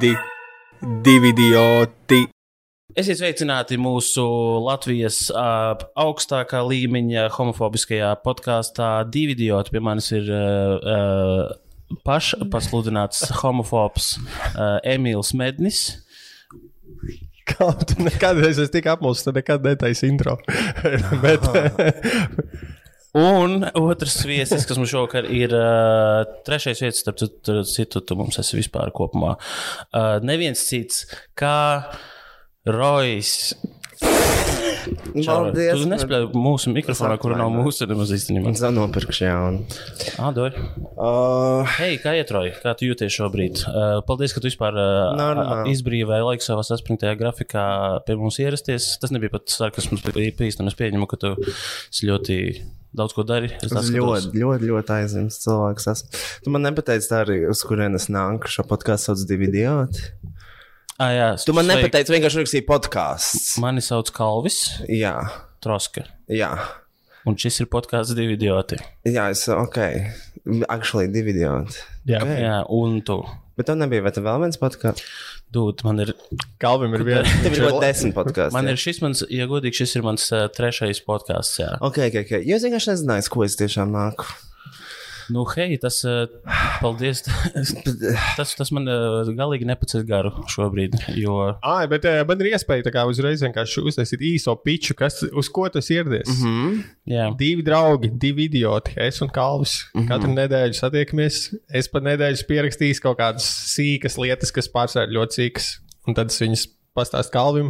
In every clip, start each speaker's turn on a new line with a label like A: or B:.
A: di, divi idioti.
B: Esiet sveicināti mūsu Latvijas uh, augstākā līmeņa homofobiskajā podkāstā Divi idioti. Pie manis ir uh, uh, pašpasludināts homofobs uh, Emīls Mednis.
C: Kā tu nekad esi tik apmuļs, tu nekad netaisi intro. Bet,
B: Un otrs viesis, kas mums šovakar ir uh, trešais vietas, starp citu tu mums esi vispār kopumā. Uh, neviens cits kā Rojas.
D: Paldies.
B: Tu nespēji mūsu mikrofonā, kur nav mūsu nemaz īstenībā.
D: Es nopirkšu jaunu.
B: Ādoj.
D: Uh,
B: Hei, kā iet, Roja? Kā tu jūties šobrīd? Uh, paldies, ka tu vispār uh,
D: Normāli.
B: izbrīvēji laiku savā saspringtajā grafikā pie mums ierasties. Tas nebija pat sarkasms, bet īstenībā es pieņemu, ka tu esi ļoti daudz ko dari. Es tā
D: es
B: skatos.
D: ļoti, ļoti, ļoti aizņemts cilvēks. Esmu. Tu man nepateici tā arī, uz kurienes nāk šo podkāstu sauc divi idioti.
B: Ah, jā,
D: Tu man
B: sveiki.
D: nepateici, vienkārši rakstīji podkāsts.
B: Mani sauc Kalvis
D: Jā,
B: Troska.
D: jā.
B: Un šis ir podkāsts divi idioti.
D: Jā, es ok. Actually, divi idioti.
C: jā,
D: Ok.
B: Jā, un tu.
D: Bet tev nebija, vai tev vēl viens podkāsts?
B: Dūd, man ir,
C: Kalvim ir viens.
D: Tev ir vēl desmit podkāsti.
B: man ir šis, mans, ja godīgi, šis ir mans uh, trešais podkāsts. Jā.
D: Ok, ok, ok. Jo es vienkārši nezināju, ko es tiešām nāku.
B: Nu, hei, tas, uh, paldies. tas, tas man uh, galīgi nepacēla garu šobrīd. Jo,
C: Ai, bet uh, man ir iespēja tā kā uzreiz vienkārši uztaisīt īso piču, kas, uz ko tas ieradies. Mm -hmm.
B: jā,
C: Divi draugi, divi idioti, es un Kalvis. Mm -hmm. Katru nedēļu satiekamies. Es pat nedēļas pierakstīju kaut kādas sīkas lietas, kas pārsvarā ļoti sīkas. Un tad es viņas pastāstu Kalvim,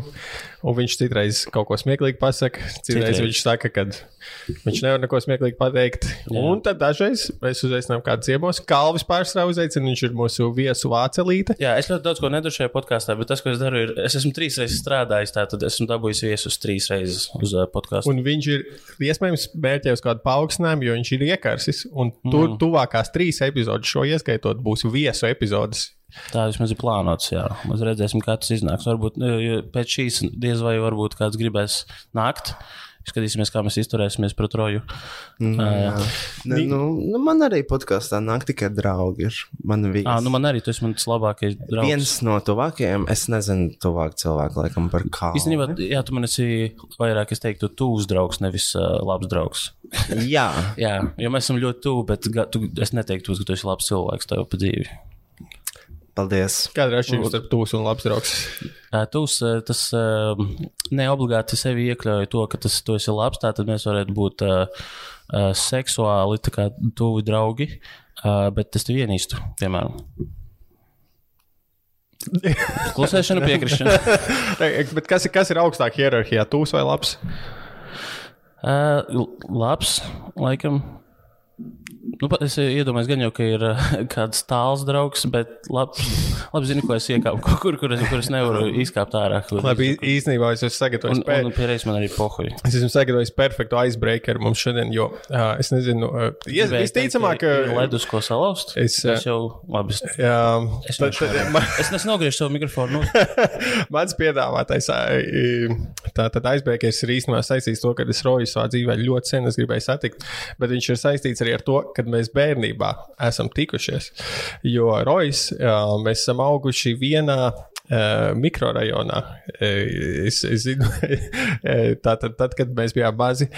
C: un viņš citreiz kaut ko smieklīgi pasakā. Citreiz,
B: Citreiz.
C: viņš saka, ka viņš nevar neko smieklīgi pateikt. Jā. Un tad dažreiz mēs uzaicinām kādu ciemos. Kalvis pārsvarā uzaicina, viņš ir mūsu viesu vācelīte.
B: jā, es ļoti daudz ko nedaru šajā podkāstā, bet tas, ko es daru, ir, es esmu trīs reizes strādājis, tātad esmu dabūjis viesus trīs reizes uz uh, podkāstu.
C: Un viņš ir iespējams mērķējis kādu paaugstinājumu, jo viņš ir iekarsis. Un tur mm. tuvākās trīs epizodes, šo ieskaitot, būs viesu epizodes.
B: Tā vismaz ir plānots. Jā, mēs redzēsim, kā tas iznāks. Varbūt nu, pēc šīs diez vai varbūt kāds gribēs nākt. Skatīsimies, kā mēs izturēsimies pret roju. Mm. Uh,
D: Ne, nu, nu, man arī podkāstā nāk tikai draugi. Ir. Man
B: ah, nu man arī tas ir mans labākais draugs.
D: Viens no tuvākajiem, es nezinu, tuvāk cilvēku laikam par kā.
B: Īstenībā, jā, tu man esi vairāk, es teiktu, tuvs draugs, nevis uh, labs draugs.
D: Jā,
B: Jā, jo mēs esam ļoti tuvi, bet ga, tu, es neteiktu, ka tu esi labs cilvēks tev pa dzīvi.
D: Paldies.
C: Kāda ir atšķirība starp tūsu un labs draugs?
B: Tūs, tas neobligāti sevi iekļauj to, ka tas tu esi labs, tātad mēs varētu būt uh, seksuāli tā kā tuvi draugi, uh, bet es tev ienīstu, piemēram. Klusēšana, piekrišana.
C: Bet kas ir, kas ir augstāk hierarhijā? Tūs vai labs?
B: Uh, labs, laikam. Nu, es iedomājos, gan jau, ka ir uh, kāds tāls draugs, bet labi, labi zinu, ko es iekāpu, kur, kur, es, kur es nevaru izkāpt ārā.
C: Labi, ī- īstenībā es esmu sagatavojis.
B: un pierreiz man arī pohuļi.
C: Es esmu sagatavojis perfektu icebreakeru mums šodien, jo uh, es nezinu, uh, ies- visticamāk,
B: ka.
C: ka.
B: Ledus, ko salauzt.
C: Es,
B: es jau, labi, es,
C: Jā,
B: es,
C: tad, tad, man,
B: es, es nogriežu savu mikrofonu. Nu,
C: mans piedāvātais tātad icebreakers ir īstenībā saistīts to, ka es roju savā dzīvē ļoti sen, es gribēju satikt, bet viņš ir saistīts arī ar to, ka mēs bērnībā esam tikušies. Jo rojas mēs esam auguši vienā mikrorajonā. Es, es zinu, eh, tātad, tad, kad mēs bijām mazi,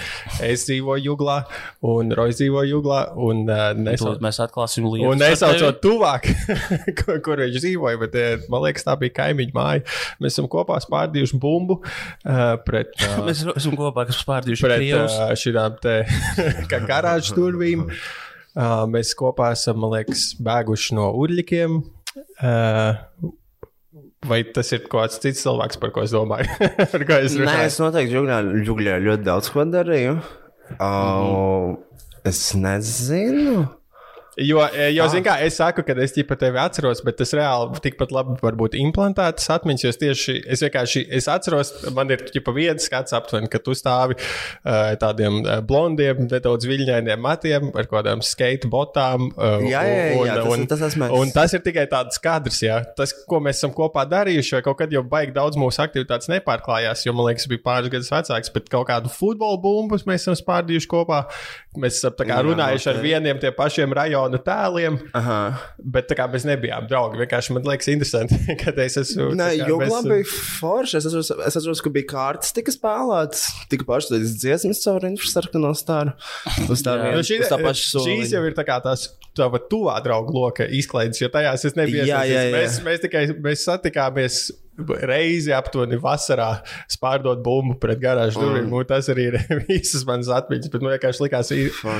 C: es dzīvoju Juglā, un Rojas dzīvoja Juglā. Un, nesau...
B: Tad mēs atklāsim lietu.
C: Un nesaucot tuvāk, kur, kur viņš dzīvoja, bet man liekas, tā bija kaimiņu māja. Mēs esam kopā spārdījuši bumbu pret,
B: Mēs esam kopā, kas pārdījuši
C: pret šīm garāžas durvīm. Uh, mēs kopā esam, man liekas, bēguši no urļikiem. Uh, vai tas ir kāds cits cilvēks, par ko es domāju? ko es
D: Nē,
C: runāju?
D: es noteikti Jugļā ļoti daudz ko darīju. Uh, es nezinu.
C: Jo, e, jo zin kā, es saku, ka es ģipa tevi atceros, bet tas reāli tikpat labi var būt implantētas atmiņas. Jo tieši es vienkārši es atceros, man ir ģipa viens skats aptuveni, ka tu stāvi uh, tādiem uh, blondiem, nedaudz viļņainiem matiem ar kādām skate botām. Uh,
D: Jā, jā, jā,
C: un,
D: jā, tas-
C: un,
D: tas esmu es.
C: un tas ir tikai tāds kadrs, jā. Tas, ko mēs esam kopā darījuši, vai kaut kad jau baigi daudz mūsu aktivitātes nepārklājās, jo man liekas, bija pāris gadus vecāks, bet kaut kādu futbola bumbus mēs esam spārdījuši kopā. Mēs esam tā kā
D: Jā,
C: runājuši ar vieniem tiem pašiem rajoniem rajona tēliem,
D: Aha.
C: bet tā kā mēs nebijām draugi. Vienkārši man liekas, interesanti, ka es esmu.
D: Nē,
C: tā kā
D: jo
C: mēs-
D: labi bija forši. Es atceros, es atceros, ka bija kārtas, tika spēlētas, tika pašas dziesmas caur infrasarkano stāru. Uz tā, vien,
C: šī,
D: uz tā paša
C: šīs
D: soliņa.
C: jau ir tā kā tās tava tuvā draugu loka izklaides, jo tajās es nebiju.
D: Jā, jā, jā.
C: Mēs, mēs tikai mēs satikāmies reizi aptuveni vasarā, spārdot bumbu pret garāžu durvīm. Mm. Tas arī ir visas manas atmiņas, bet man vienkārši likās, ka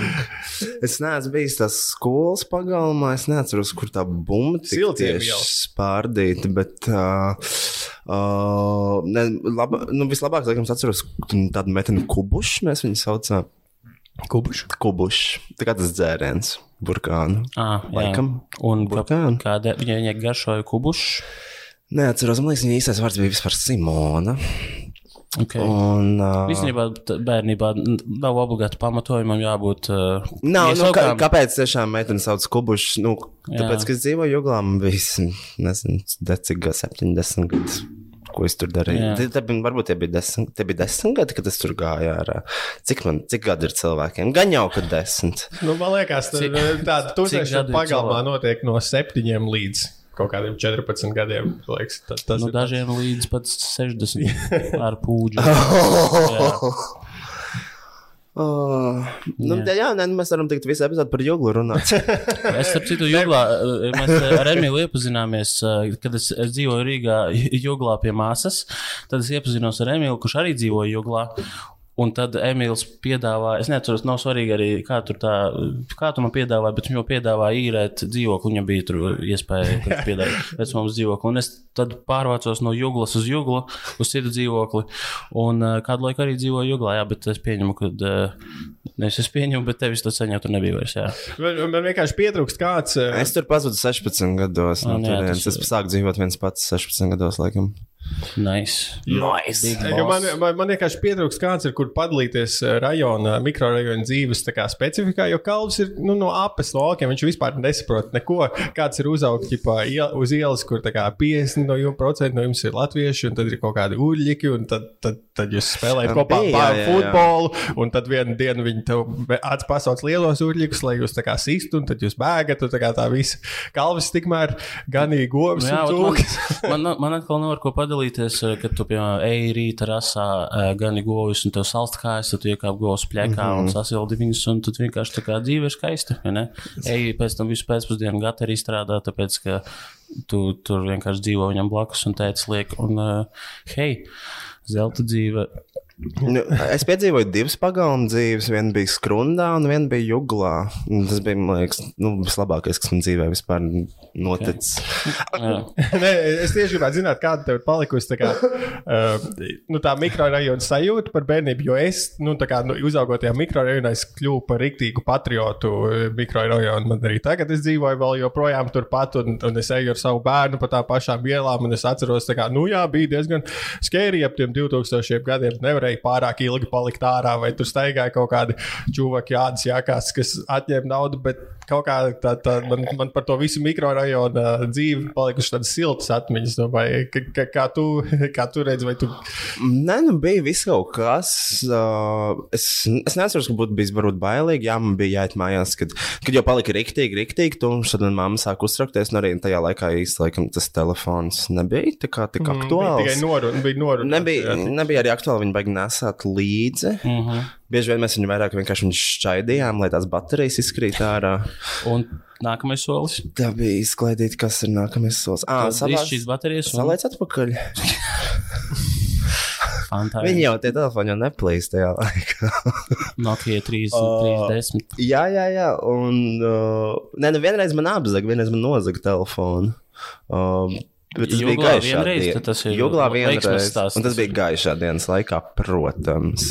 D: Es neesmu bijis tas skolas pagalmā, es neatceros, kur tā bumba tieši spārdīta, bet uh, uh, ne, laba, nu, vislabāk, laikam, es atceros tādu meteni kubušu, mēs viņu saucām.
C: kubuši.
D: Kubušs, tā kā tas dzēriens, burkānu.
B: Ah, jā.
D: Laikam.
B: Un kā,
D: Burkānu.
B: kāda viņa, viņa garšoja kubušu?
D: Neatceros, man liekas, viņa īstais vārds bija vispār Simona.
B: Okay.
D: Un, uh,
B: Īstenībā bērnībā nav obligāti pamatojumam jābūt. Uh,
D: Nav, nu, kā, kāpēc tiešām meitene sauc kubušs? Nu, tāpēc, ka es dzīvoju Juglā, man bija, nezinu, decīga 70 gadi. Ko es tur darīju? Te, bija- varbūt tie bija desmit, te bija desmit gadi, kad es tur gāju ārā. Cik, man, cik gadi ir cilvēkiem? Gan jau, ka desmit.
C: Nu, man liekas, tā, tāda tūkstoša pagalmā
B: cilvēku?
C: notiek no septiņiem līdz kaut kādiem 14 gadiem. Liekas, tas, tas
B: Nu,
C: ir
B: dažiem līdz pat 60 ar pūģu. Jā.
D: Oh, nu, jā, jā nē, nu, mēs varam teikt, visu epizodu par joglu runāt.
B: Es starp citu, Juglā, eh, mēs ar Emīlu iepazināmies, eh, kad es, es dzīvoju Rīgā, Juglā pie māsas. Tad es iepazinos ar Emīlu, kurš arī dzīvoja Juglā. Un tad Emīls piedāvāja, es nezinu, nav svarīgi arī, kā, tur tā, kā tu man piedāvāji, bet viņš jau piedāvāja īrēt dzīvokli. Viņam bija tur iespēja, ka viņš piedāvāja pēc mums dzīvokli. Un es tad pārvācos no Juglas uz Juglu, uz citu dzīvokli. Un uh, kādu laiku arī dzīvoju Juglā, jā, bet es pieņemu, ka, uh, nevis es pieņemu, bet tevis tas ceņā tur nebija vairs, jā.
C: Man, man vienkārši pietrūkst kāds. eh,
D: es tur pazudu 16 gados. No
B: Ah, nu jā,
D: turienes.
B: tas-
D: es sāku dzīvot viens pats 16 gados, laikam.
B: Nice.
D: Nice.
C: Man, man, man vienkārši pietrūkst kāds, ar kur padalīties eh, rajona, mikrorajona dzīves specifikā, jo kalns ir nu, no apes laukiem. Viņš vispār nesaprot neko. Kāds ir uzaugs iel, uz ielas, kur tā kā 50% no jums, no jums ir latvieši, un tad ir kaut kādi uļļiki, un tad, tad, tad jūs spēlējat kopā
D: jā.
C: futbolu, un tad vienā dienā viņi tev acis pasauc lielos uļļikus, lai jūs tā kā sistu, un tad jūs bēgat, un tā kā tā visa kalvis tikmēr ganīgi govs cūkas.
B: man, man, man atkal nav ar ko padalīties, eh, kad tu, piemēram, ej rīta rasā, eh, gani govs, un tev salst kājas, tad tu iekāp govs pļekā mm -hmm. un sasildi viņus, un tad vienkārši tā kā dzīve ir skaista. vai ne? Ej pēc tam visu pēcpusdienu gata arī strādā, tāpēc, ka tu tur vienkārši dzīvo viņam blakus un teica liek, un uh, hei, zelta dzīve.
D: Nu, es piedzīvoju divas pagalmu dzīves. Viena bija skrundā, un viena bija juglā. Un Tas bija, liekas, nu, vislabākais, kas man dzīvē vispār noticis.
C: Nē, es tieši gribētu zināt, kāda tev ir palikusi tā, kā, uh, nu, tā mikrorajona sajūta par bērnību. Jo es, nu, tā kā nu, uzaugot tajā mikrorajonā, es kļuvu par rīktīgu patriotu uh, mikrorajonu. Man arī tagad es dzīvoju vēl joprojām turpat, un, un es eju ar savu bērnu pa tām pašām ielām. Es atceros, ka, nu, jā, bija diezgan skērī ap tiem 2000 gadiem. Nevarēja pārāk ilgi palikt ārā, vai tur staigāja kaut kādi čūvaki, jādas jākās, kas atņēma naudu. Bet kaut kā tā, tā, man, man par to visu mikrorajonu dzīvi palikušas tādas siltas atmiņas. Domāju, ka, ka, kā, tu, kā tu redzi, vai tu.
D: Nē, nu bija viss kaut kas. Uh, es, es neatceros, ka būtu bijis varbūt bailīgi. Jā, man bija jāiet mājās, kad, kad jau palika rīktīgi, rīktīgi tumšs. Tad man mamma sāka uztraukties. Un arī tajā laikā īstenībā laikam, tas telefons nebija tā kā tik
C: Mm, Bija
D: aktuāls.
C: tikai noruna. Bija noruna
D: Nebija, nebija arī aktuāli viņa baigi nesāt līdzi. Mm
B: Mhm.
D: -hmm. Bieži vien mēs viņu vairāk vienkārši šķaidījām, lai tās baterijas izkrīt ārā.
B: Un nākamais solis.
D: Tā bija izklaidīta, kas ir nākamais solis. Ah,
B: Viss šīs baterijas un
D: Salēc atpakaļ.
B: fantāzi.
D: Viņi jau tie telefoni jau neplīst tajā laikā.
B: Nokia 3,
D: Oh.
B: 30.
D: jā, jā, jā. Un, uh, nē, nu vienreiz man apzaga, vienreiz man nozaga telefonu. Um, Bet tas
B: Juglā
D: bija gaišā
B: vienreiz,
D: dienā.
B: tad tas ir
D: Juglā vienreiz.
B: stāsts.
D: Un tas bija gaišā dienas laikā, protams.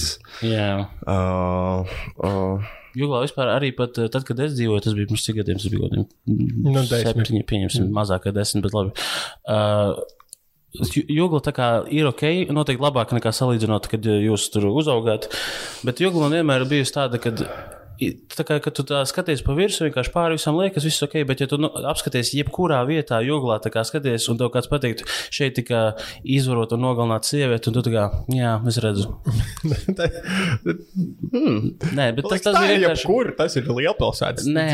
B: Jā.
D: Uh, uh,
B: Juglā vispār arī pat eh, tad, kad es dzīvoju, tas bija pirms cik gadiem, tas bija kaut
C: Nu,
B: septiņi, pieņemsim, mazāk kā desmit, bet labi. Uh, Ju- Jugla tā kā ir ok, noteikti labāk nekā salīdzinot, kad jūs tur uzaugāt. Bet jugla vienmēr ir bijusi tāda, ka tā kā, tu tā skaties pa virsmu, vienkārši pāri visam liekas, viss ok, bet ja tu nu, apskaties jebkurā vietā, joglā, tā kā skaties, un tev kāds pateikt, šeit tika izvarot un nogalināt sievieti, un tu tā kā, jā, es redzu. Nē, bet tas, tas
C: ir
B: vienkārši.
C: jebkur, tas ir lielpilsētas
B: Nē,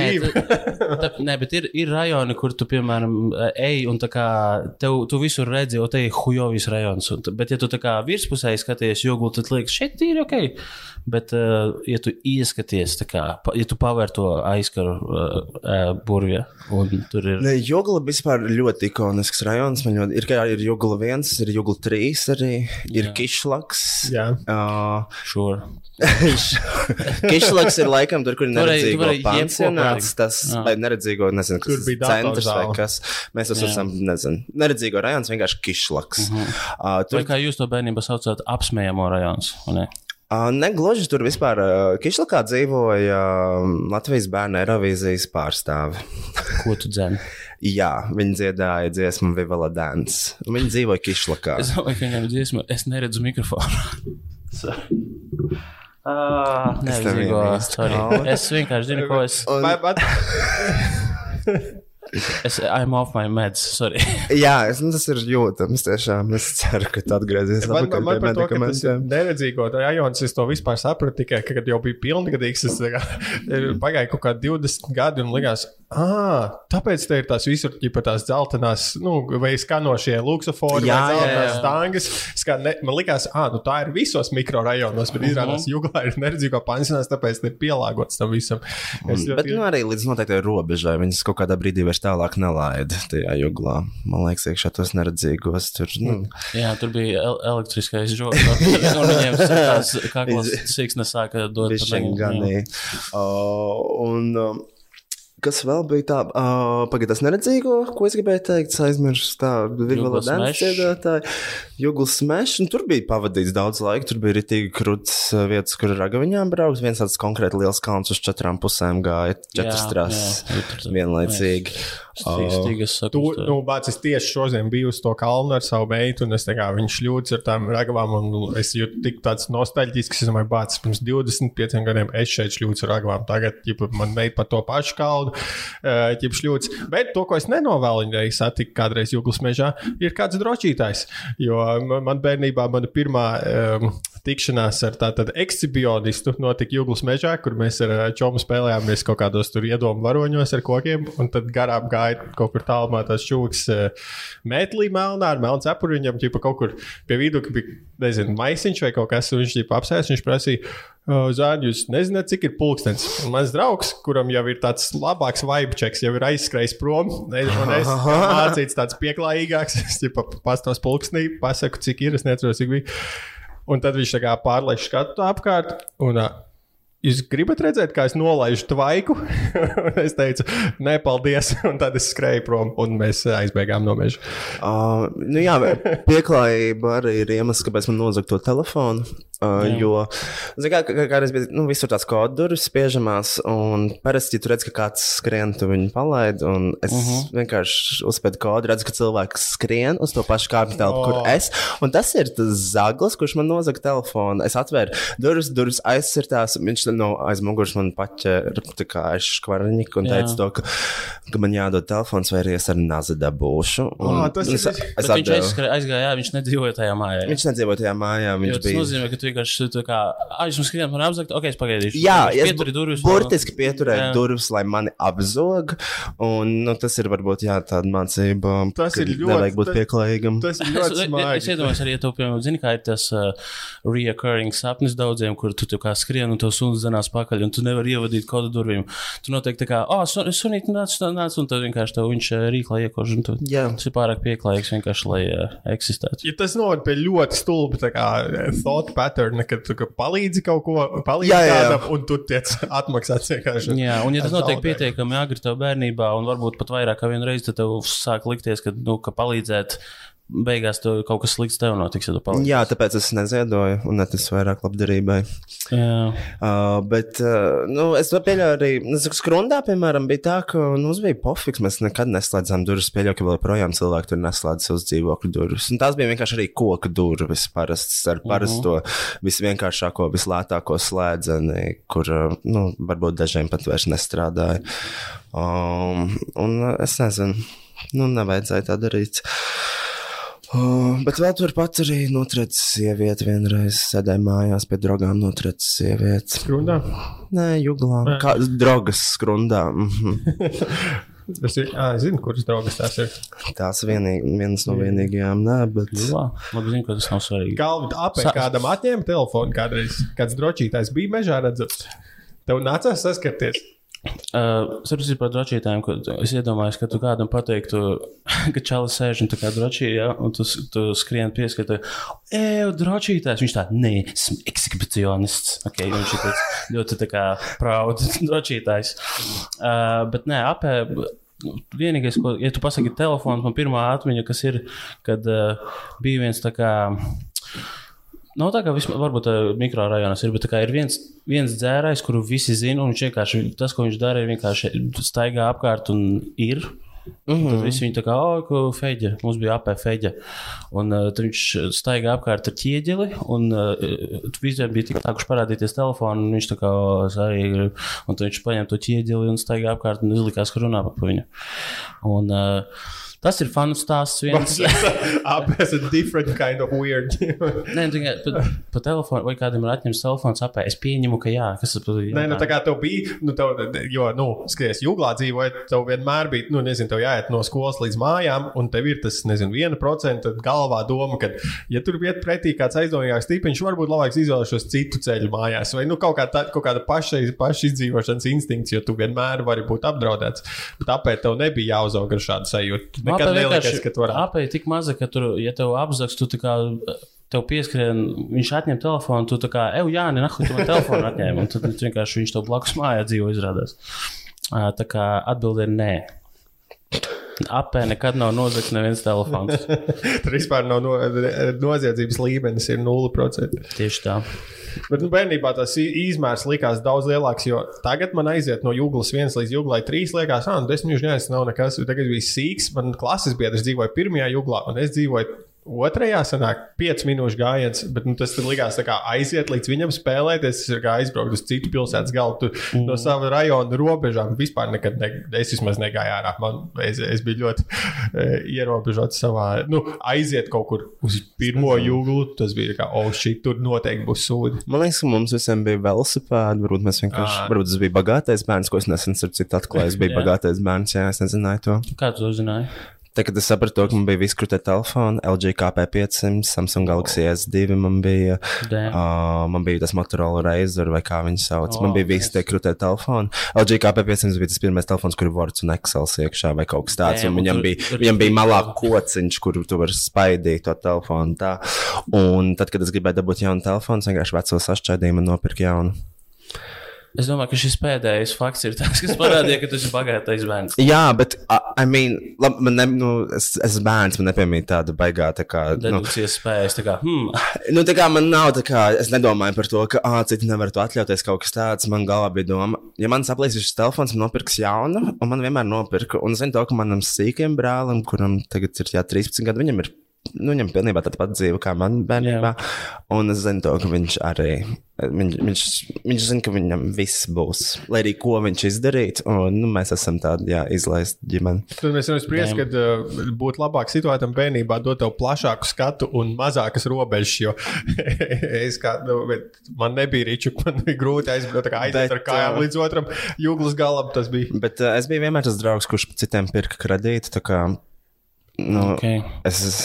B: tā, nē, bet ir, ir rajoni, kur tu, piemēram, ej, un tā kā tev, tu visur redzi, jo te ir hujovis rajons. Un, bet, ja tu tā kā virspusēji skaties joglu, tad liekas, šeit ir ok. Bet, uh, ja tu ieskaties, tā kā, ja tu pavēr to aizkaru uh, uh, burvju, un tur ir.
D: Ne, Jogla vispār ir ļoti ikonisks rajons. Man ļoti, ir, kā ir Jogla 1, ir Jogla 3 arī, ir Kišlaks.
C: Jā.
D: Uh,
B: Sure.
D: Kišlaks ir laikam tur, kur ir neredzīgo pansionāts, tas,
B: Jā.
D: vai neredzīgo, nezinu, kas tas centrs vai kas. Mēs tas
B: Jā.
D: esam, nezinu, neredzīgo rajons, vienkārši Kišlaks. Uh -huh. uh,
B: Vai
D: tur
B: kā jūs to bērnībā saucāt, apsmējamo rajons? vai ne?
D: Uh, negluži tur vispār uh, Kišlakā dzīvoja uh, Latvijas bērnu Eirovīzijas pārstāvi.
B: Ko tu dzēni?
D: Jā, viņi dziedāja dziesmu Vivala Dance. Viņi dzīvoja Kišlakā.
B: Es domāju, ka viņam ir dziesma, es neredzu mikrofonu. Ah, nē,
D: Es kauli.
B: Es vienkārši zinu, ko es.
D: Un-
C: Vai, bet,
B: es I'm off my meds, sorry.
D: Jā, es, nu, tas ir jūtams. Tiešām es ceru, ka tu atgriezīsies
C: man, man,
D: atpakaļ
C: man
D: pie
C: par to, ka tas ir
D: medikamentiem.
C: neredzīgo rajonus, es to vispār sapratu tikai, ka, kad jau bija pilngadīgs. Es kā, pagāja kaut kādi 20 gadi un likās, ah, tāpēc te ir tās visur ģipa tās dzeltenās, nu, vai skanošie luksofori,
D: Jā,
C: vai dzeltenās
D: jā.
C: stangas. Skan, ne, man likās, ah, nu tā ir visos mikrorajonos, bet izrādās,
D: Mhm.
C: juglā ir neredzīgo pansionāts, tāpēc ir pielāgots tam visam. Es
D: Bet nu, arī līdz noteiktai robežai viņas kaut kādā brīdī vairs tālāk nelaida tajā joglā. Man liekas, iekšā tos neredzīgos. Tur, nu,
B: Jā, tur bija el elektriskais žoks. Un viņiem tās kaklas siksnes sāka dot.
D: ganīja. Uh, un, um, Kas vēl bija tā, uh, pagaidām, tas neredzīgo, ko es gribēju teikt, aizmirsu. Tā viena
B: Smash.
D: dziedātāja. Juglas smēšana, tur bija pavadīts daudz laika. Tur bija tik krūts vietas, kur ar ragaviņām braukt. Viens tāds konkrēti liels kalns uz četrām pusēm gāja, četras
B: Jā,
D: trases
B: jā,
D: vienlaicīgi.
B: Stīgs, stīgas saku.
C: nu, bāc, es tieši šodien biju uz to kalnu ar savu meitu, un es tā kā viņš ļūdz ar tām ragavām, un es jūtu tik tāds nostalģisks, es domāju, bāc, pirms 25 gadiem es šeit šļūcu ar ragavām, tagad, ja man meita par to pašu kalnu, ja šļūc. Bet to, ko es nenovēlu viņai satikt kādreiz jūglas mežā, ir kāds drošītājs, jo man, man bērnībā mana pirmā um, tikšanās ar tādu ekshibionistu notika Jūglas mežā, kur mēs ar ā, čomu spēlējāmies kaut kādos tur iedomu varoņos ar kokiem, un tad garām gāja kaut kur tālumā tās čūskas mētlī melnā ar melnu cepuri. Viņam ķipa kaut kur pie vidu bija, nezinu, maisiņš vai kaut kas, un viņš ķipa apsēs, viņš prasīja. Zāģi, jūs nezināt, cik ir pulkstenis. Un mans draugs, kuram jau ir tāds labāks vibe checks, jau ir aizskrējis prom, un es mācīts tāds pieklājīgāks. Es jau pastos pulkstenī, pasaku, cik ir, es neatceros, cik bija. Un tad viņš tā kā pārlaiž skatu apkārt. Un, ā, Jūs gribat redzēt, kā es nolaižu tvaiku? Un es teicu, nē, paldies. Un tad es skrēju prom, un mēs aizbēgām no meža.
D: Uh, nu jā, pieklājība arī ir iemesls, kāpēc man nozagt to telefonu. Uh, jo, zin, kā, kā, kā bija nu, visur tās kodu durvis spiežamās, un parasti, ja tu redz, ka kāds skrien, tu viņu palaidi. un Es uh -huh. vienkārši uzspēju kodu, redzu, ka cilvēks skrien uz to pašu kāpņu telpu, oh. kur es. Un tas ir tas zaglis, kurš man nozaga telefonu. Es atvēru durvis, durvis aizsirtās, viņš no aiz muguras man paķēra aiz škvarniņu un
B: Jā.
D: teica to, ka, ka man jādod telefons vai arī es ar nazi dabūšu. Un,
C: Ā, tas
D: un
C: ir-
D: es,
C: Bet
D: es
B: Bet viņš aizskrēja, aizgāja, jā, viņš nedzīvoja tajā mājā.
D: Viņš nedzīvoja tajā mājā.
B: Jo
D: Viņš
B: tas
D: bija.
B: nozīmē, ka tu vienkārši tā kā, jūs mums skrienat, man apzakt, ok, es pagaidīšu.
D: Jā, es
B: pieturi durvis.
D: burtiski pieturēju
B: Jā.
D: durvis, lai mani apzog. Un, nu, tas ir varbūt jā, tāda mācība.
C: Tas ir ļoti-
D: Nevajag būt
C: tas-
D: pieklājīgam.
C: Tas ir
B: Es,
C: ļoti
B: es, es iedomājos arī, ja tu, piemēram, zini, kā ir tas uh, reoccurring sapnis daudziem, kur tu, kā skrien un tev suns zinās pakaļ, un tu nevari ievadīt kodu durvīm. Tu noteikti tā kā, ah, oh, sun, sunīt, nāc, nāc, un tad vienkārši tev viņš rīklā iekož, un tu,
D: Jā.
B: tas ir pārāk pieklājīgs vienkārši, lai uh, eksistētu.
C: Ja tas noved pie ļoti stulba tā kā, thought pattern, kad tu ka palīdzi kaut ko, palīdzi
D: Jā, jā, jā.
C: kādam, un tu tiec atmaksāts vienkārši.
B: Jā, un ja tas notiek pietiekami agri tev bērnībā, un varbūt pat vairāk kā vienu reizi, tad tev sāk likties, ka, nu, ka palīdzēt beigās tev kaut kas slikts tev notiks, ja tu paliksi.
D: Jā, tāpēc es neziedoju un neticu vairāk labdarībai.
B: Jā.
D: Uh, bet uh, nu, es to pieļauju arī. Nu, skrundā, piemēram, bija tā, ka nu, mums bija pofiks. Mēs nekad neslēdzām durvis. Pieļauju, ka vēl joprojām cilvēki tur neslēdz savus dzīvokļu durvis. Un tās bija vienkārši arī koka durvis, parastas ar parasto, visvienkāršāko, vislētāko slēdzeni, kur uh, nu, varbūt dažiem pat vairs nestrādāja. Um, un uh, es nezinu, nu, nevajadzēja tā darīt. Uh, bet vēl turpat arī notrēcis sievieti. Vienreiz sēdēja mājās pie drogām, notrēcis sievieti.
C: Skrundā.
D: Nē, juglā. Kā drogas skrundā. Mhm.
C: Es, ā, es zinu, kuras draugas tas ir.
D: Tās vienīgi, vienas no vienīgajām, nē, bet.
B: Jā, labi, zinu, ka tas nav svarīgi.
C: Galva apē
B: Sa-
C: kādam atņēma telefonu kādreiz. Kāds drošītājs bija mežā redzams. Tev nācās saskarties.
B: Uh, Sapratu par drošītājiem, ka es iedomājos, ka tu kādam pateiktu, ka čalis sēž un tā kā drošī, ja, un tu, tu skrien pieskata, ej, drošītājs. Viņš tā, nē, esmu eksekutionists. Okay, viņš ir tāds ļoti tā kā proud drošītājs. Uh, bet nē, apē. Vienīgais, ko, ja tu pasaki telefonu, man pirmā atmiņa, kas ir, kad uh, bija viens tā kā. Nav tā, ka vismaz, varbūt uh, mikrorajonos ir, bet tā kā ir viens, viens dzērājs, kuru visi zina, un viņš vienkārši tas, ko viņš dara, ir vienkārši staigā apkārt un ir. Mm -hmm. Tad visi viņi tā kā, oh, feģe, mums bija apē feģe. Un uh, tad viņš staigā apkārt ar ķieģeli, un uh, visiem bija tik tākuši parādīties telefonu, un viņš tā kā, arī. Un tad viņš paņem to ķieģeli un staigā apkārt, un izlikās, ka runā par viņu. Un, uh, tas ir fanu stāsts.
C: Apēs ir different kind of weird.
B: Nē, tikai pa, pa telefonu, vai kādam ir atņemts telefons apē. Es pieņemu, ka jā, kas tas ir.
C: Nē, nu, tā kā tev bija, nu, tev, jo, nu, skaties, jūglā dzīvojot, tev vienmēr bija, nu, nezinu, tev jāiet no skolas līdz mājām, un tev ir tas, nezinu, viena procenta galvā doma, ka, ja tur iet pretī kāds aizdomīgāks tipiņš, varbūt labāk izvēlēšos citu ceļu mājās, vai, nu, kaut, kā tā, kaut kāda paša, paša izdzīvošanas instinkts, jo tu vienmēr vari būt apdraudēts. Tāpēc tev nebija jāuzaug ar šādu sajūtu. Tu Nekad nelikies, ka tu varētu.
B: Apēji tik maza, ka tur, ja tev apzaks, tu tā kā. Tev pieskrien, viņš atņem telefonu, tu tā kā, ej, jā, nē, nahu, tu man telefonu atņēmi. Un tad vienkārši viņš tev blakus mājā dzīvo, izrādās. Tā kā atbilde ir nē. Apē nekad nav nozagts neviens telefons.
C: Tur vispār nav no, noziedzības līmenis, ir 0%.
B: Tieši tā.
C: Bet nu, bērnībā tas izmērs likās daudz lielāks, jo tagad man aiziet no jūglas viens līdz jūglai trīs. Liekas, ah, nu, desmit minūtes tas nav nekas. Tagad bija sīks. Man klases biedrs dzīvoja pirmajā jūglā, un es dzīvoju. Otrajā sanāk, 5 minūšu gājiens, bet nu, tas likās tā kā aiziet līdz viņam spēlēties. Ir kā aizbraukt uz citu pilsētas galu. Mm. No sava rajona robežām vispār nekad, ne, es vismaz negāju ārā. Man, es, es biju ļoti e, ierobežots savā, nu, aiziet kaut kur uz pirmo jūglu. Tas bija kā, oh, šī tur noteikti būs sūdi.
D: Man liekas, ka mums visiem bija velosipēdi. Varbūt mēs vienkārši,
C: Ā.
D: varbūt tas bija bagātais bērns, ko es nesen ar citu atklāju. Es biju bagātais bērns, jā, es nezināju to.
B: Kā tu to zināji?
D: Tad, kad es sapratu, ka man bija viskrutē telefoni, LG KP500, Samsung Galaxy S2, man bija,
B: Damn.
D: uh, man bija tas Motorola Razr vai kā viņi sauc.
B: Oh,
D: man bija visi tie krutē telefoni. LG KP500 bija tas pirmais telefons, kur ir Words un Excel iekšā vai kaut kas tāds.
B: Damn,
D: viņam
B: un tu-
D: bija,
B: tur-
D: viņam bija malā kociņš, kur tu vari spaidīt to telefonu. Tā. Un tad, kad es gribēju dabūt jaunu telefonu, vienkārši veco sašķaidīju un nopirku jaunu.
B: Es domāju, ka šis pēdējais fakts ir tas, kas parādīja, ka tu esi bagātais bērns.
D: Jā, bet, I mean, labi, man ne, nu, es es esmu bērns, man nepiemīt tāda baigā, tā kā, nu,
B: Dedukcijas spējas, tā kā, hmm,
D: Nu, tā kā man nav tā, kā es nedomāju par to, ka ah, citi nevar to atļauties kaut kas tāds. Man galvā bija doma, ja man saplīsīs šis telefons, man nopirks jaunu, un man vienmēr nopirka. Un es zinu to, ka manam sīkajam brālim, kuram tagad ir jā, 13 gadi, viņam ir. Nu, viņam pilnībā tāda pati dzīve kā man bērnībā. Un es zinu, to, ka viņš arī. Viņš, viņš, viņš zina, ka viņam viss būs. Lai arī ko viņš izdarītu. Un nu, mēs esam tādi jā, izlaisti ģimeni.
C: Tad mēs varam spriest, ka uh, būtu labāk situētam bērnībā dot tev plašāku skatu un mazākas robežas. Jo es kā, nu, bet man nebija rīču, man bija grūti aizbraukt aiziet
D: Bet,
C: ar kājām līdz otram jūglas galam. Tas bija.
D: Bet uh, es biju vienmēr tas draugs, kurš citiem pirka kredītu. Nu,
B: Okay.
D: Es, es,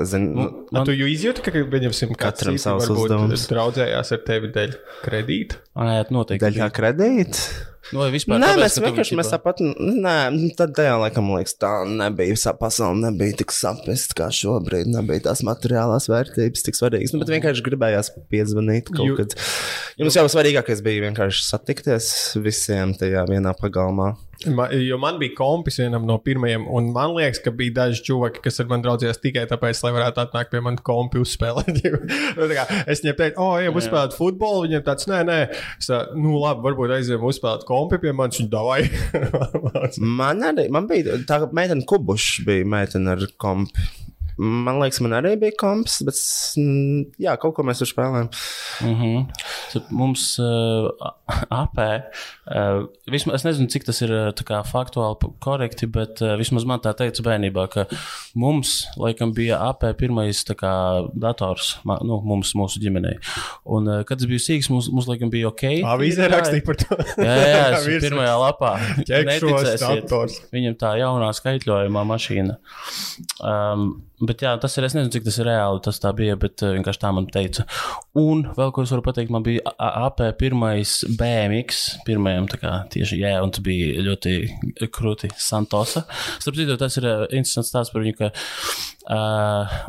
D: es zinu, nu,
C: Man... Tu jau izjūti, ka pieņemsim, ka
D: Katram savs uzdevums.
C: draudzējās ar tevi dēļ kredīta.
B: Nē, noteikti.
D: Daļā kredīta.
B: Nu, vai vispār
D: Nē,
B: tāpēc,
D: mēs vienkārši mēs tāpat, nē, tad tajā laikam, liekas, tā nebija. Visā pasaulē nebija tik saprast, kā šobrīd. Nebija tās materiālās vērtības tik svarīgas. Nu, bet vienkārši gribējās piezvanīt kaut
C: Jū-
D: kad. Jums jau svarīgākais bija vienkārši satikties visiem tajā vienā pagalmā.
C: Man, jo man bija kompis vienam no pirmajiem, un man liekas, ka bija daži cilvēki, kas ar mani draudzējās tikai tāpēc, lai varētu atnākt pie manis kompi uzspēlēt. Nu, kā es viņiem teicu, oh, ejam uzspēlēt futbolu. Viņiem tāds, nē, nē, es, tā, nu labi, varbūt aizējām uzspēlēt kompi pie manis. Viņa davai.
D: Man arī man bija tā, meitene Kubuša bija meitene ar kompu. Man liekas, man arī bija komps, bet mm, jā, kaut ko mēs tur spēlējām.
B: Mhm. Tad Mums uh, AP, uh, vismaz, es nezinu, cik tas ir tā kā faktuāli korekti, bet uh, vismaz man tā teica bērnībā, ka mums, laikam, bija AP pirmais tā kā dators, ma- nu, mums, mūsu ģimenei. Un, uh, kad es biju sīgs, mums, mums laikam, bija ok.
C: Avīzē rakstīja par to.
B: Jā, jā, jā pirmajā lapā. Neticēsiet.
C: dators.
B: Viņam tā jaunā skaitļojumā mašīna. Um, bet jā, tas ir, es nezinu, cik tas ir reāli, tas tā bija, bet uh, vienkārši tā man teica. Un vēl ko es varu pateikt, man bija AP pirmais BMX, pirmajam tā kā tieši, jā, un tas bija ļoti krūti Santosa. Starp citu, tas ir uh, interesants stāsts par viņu, ka uh,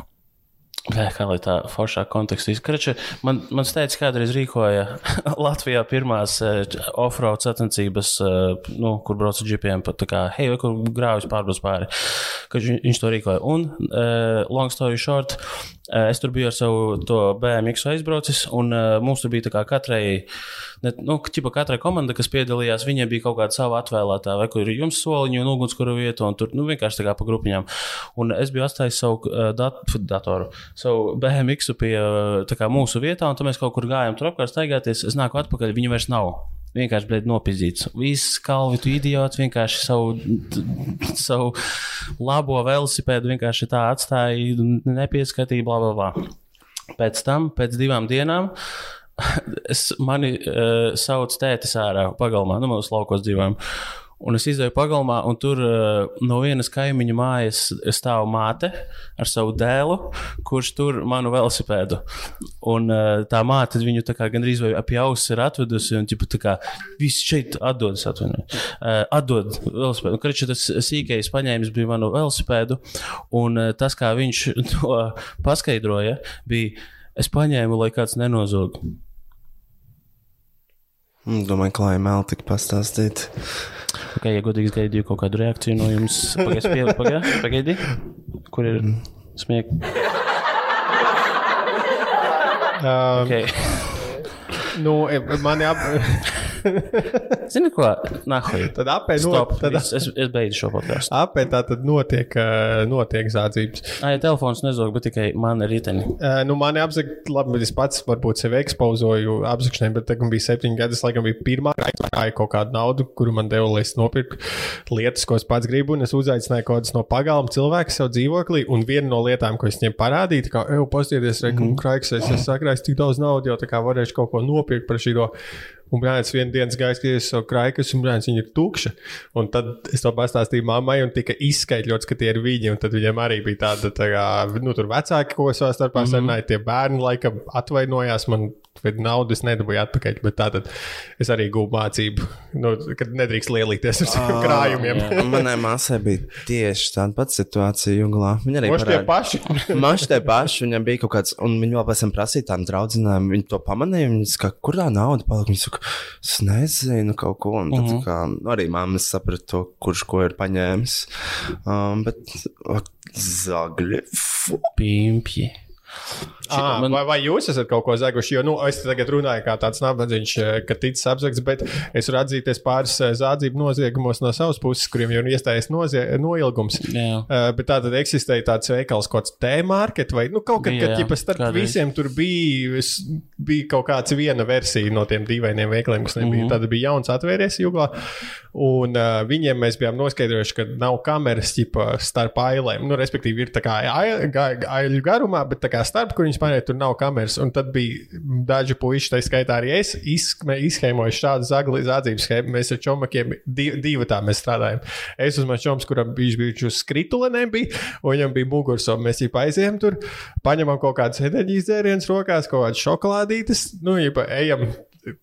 B: kā lai tā foršā kontekstā izkrāpja? Man, man teica, kādreiz rīkoja Latvijā pirmās uh, off-road sacensības, uh, nu, kur brauca džipiem, pat kā, hei, kur grāvis pārbrauc pāri. Viņš, to rīkoja. Un, uh, long story short, es tur biju ar savu BMX aizbraucis, un uh, mums tur bija katrai, ne, nu, ķipa katrai komanda, kas piedalījās, viņiem bija kaut kāda sava atvēlētā, vai kur ir jums soliņu un ugunskura vieta, un tur, nu, vienkārši tā kā pa grupiņām. Un es biju atstājis savu uh, dat datoru savu BMX pie kā mūsu vietā, un tad mēs kaut kur gājām tur apkārt staigāties. Es nāku atpakaļ, viņa vairs nav. Vienkārši bija nopietns. Viss kalvi, tu idiots, vienkārši savu, savu labo velosipēdu vienkārši tā atstāja, nepieskatīja, bla, bla, bla. Pēc tam, pēc divām dienām, es mani uh, sauc tētis ārā pagalmā, nu, mūsu laukos dzīvojam. Un es izdeju pagalmā, un tur uh, no vienas kaimiņu mājas stāv māte ar savu dēlu, kurš tur manu velosipēdu. Un uh, tā māte viņu tā kā gandrīz vai ap jausu ir atvedusi, un ģipa, tā kā viss šeit atdodas, atvainojiet. Uh, atdod velosipēdu. Un, Kreči, tas sīkais paņēmis bija manu velosipēdu, un uh, tas, kā viņš to paskaidroja, bija, es paņēmu, lai kāds nenozog.
D: Mm, Domāju, klāja mēl tik pastāstīt.
B: Okay, ja godīgi gaidīju kaut kādu reakciju no jums, pagaidi, pagaidi, pagaidi, kur ir smieklīgi?
C: Um,
B: Okay.
C: nu, mani ap...
B: Zini, ko? Nahoj.
C: tad apē
B: Stop.
C: not, tad
B: Es, es, es beidzu šo podkāstu.
C: apē tā tad notiek, uh, notiek zādzības.
B: Ai, telefons nezog, bet tikai man ir riteni.
C: Uh, nu, mani apzakt, labi, es pats varbūt sevi ekspozoju apzakšanai, bet tagad bija septiņi gadi. Es laikam biju pirmā, gāja kaut kādu naudu, kuru man deva, lai es nopirktu lietas, ko es pats gribu. Un es uzaicināju kaut kādus no pagalma cilvēku sev dzīvoklī. Un viena no lietām, ko es viņiem parādīju, kā, ej, pastieties, reku, mm. kraiks, es, es sakrāju tik daudz naudas, jau tā kā varēšu kaut ko nopirkt par šī. Un brālis vienā dienā gāja skatīties savu kraikas, un brālis viņa ir tukša. Un tad es to pastāstīju mammai, un tika izskaidrots, ka tie ir viņi. Tad viņiem arī bija tāda, tā kā, nu, tur vecāki, ko savā starpā mm -hmm. sarunāja. Tie bērni laikam atvainojās man. Bet naudas nedabūju atpakaļ. Bet tā tad es arī gūstu mācību, nu, kad nedrīkst lielīties ar saviem krājumiem.
D: Manai māsai bija tieši tāda pati situācija Junglā. Viņa arī
C: Moši tie paši.
D: Man šķiet, tie paši viņam bija kaut kāds, un viņi vēl pēc tam prasīja tām draudzenēm, viņi to pamanīja. Viņi saka, kur tā nauda palika? Viņi saka, es nezinu, kaut ko. Un tad, kā, nu, arī mamma saprata to, kurš ko ir paņēmis. Um, bet ak, zagļi. fu.
B: Pimpji.
C: À,
B: man-
C: vai, vai jūs esat kaut ko zaguši? Jo nu, es tagad runāju kā tāds nabadzīgs, ka ticis apzakts, bet es varu atzīties pāris eh, zādzību noziegumos no savas puses, kuriem jau ir iestājies nozie... noilgums.
B: Jā.
C: Uh, bet tā tad eksistēja tāds veikals, kaut kāds T-market vai nu, kaut kad, kad
B: jā,
C: ģipa, starp
B: kādreiz.
C: visiem tur bija, bija kaut kāds viena versija no tiem dīvainiem veikaliem, kas nebija. Mm. -hmm. Tad bija jauns atvērties jūglā. Un uh, viņiem mēs bijām noskaidrojuši, ka nav kameras ģipa, starp ailēm. Nu, respektīvi, ir tā kā aiļu garumā, bet tā kā starp, kur viņas pārējie tur nav kameras. Un tad bija daži puiši, tā skaitā arī es, izskēmoju šādu zādzības schēmu. Mēs ar čomakiem di divi tā mēs strādājam. Es uz manas čoms, kuram bija bijuši uz skritulenēm, bija, un viņam bija mugursoma. Mēs jau aizējām tur, paņemam kaut kādas enerģijas dzērienas rokās, kaut kādas šokolādītes, nu, jau ejam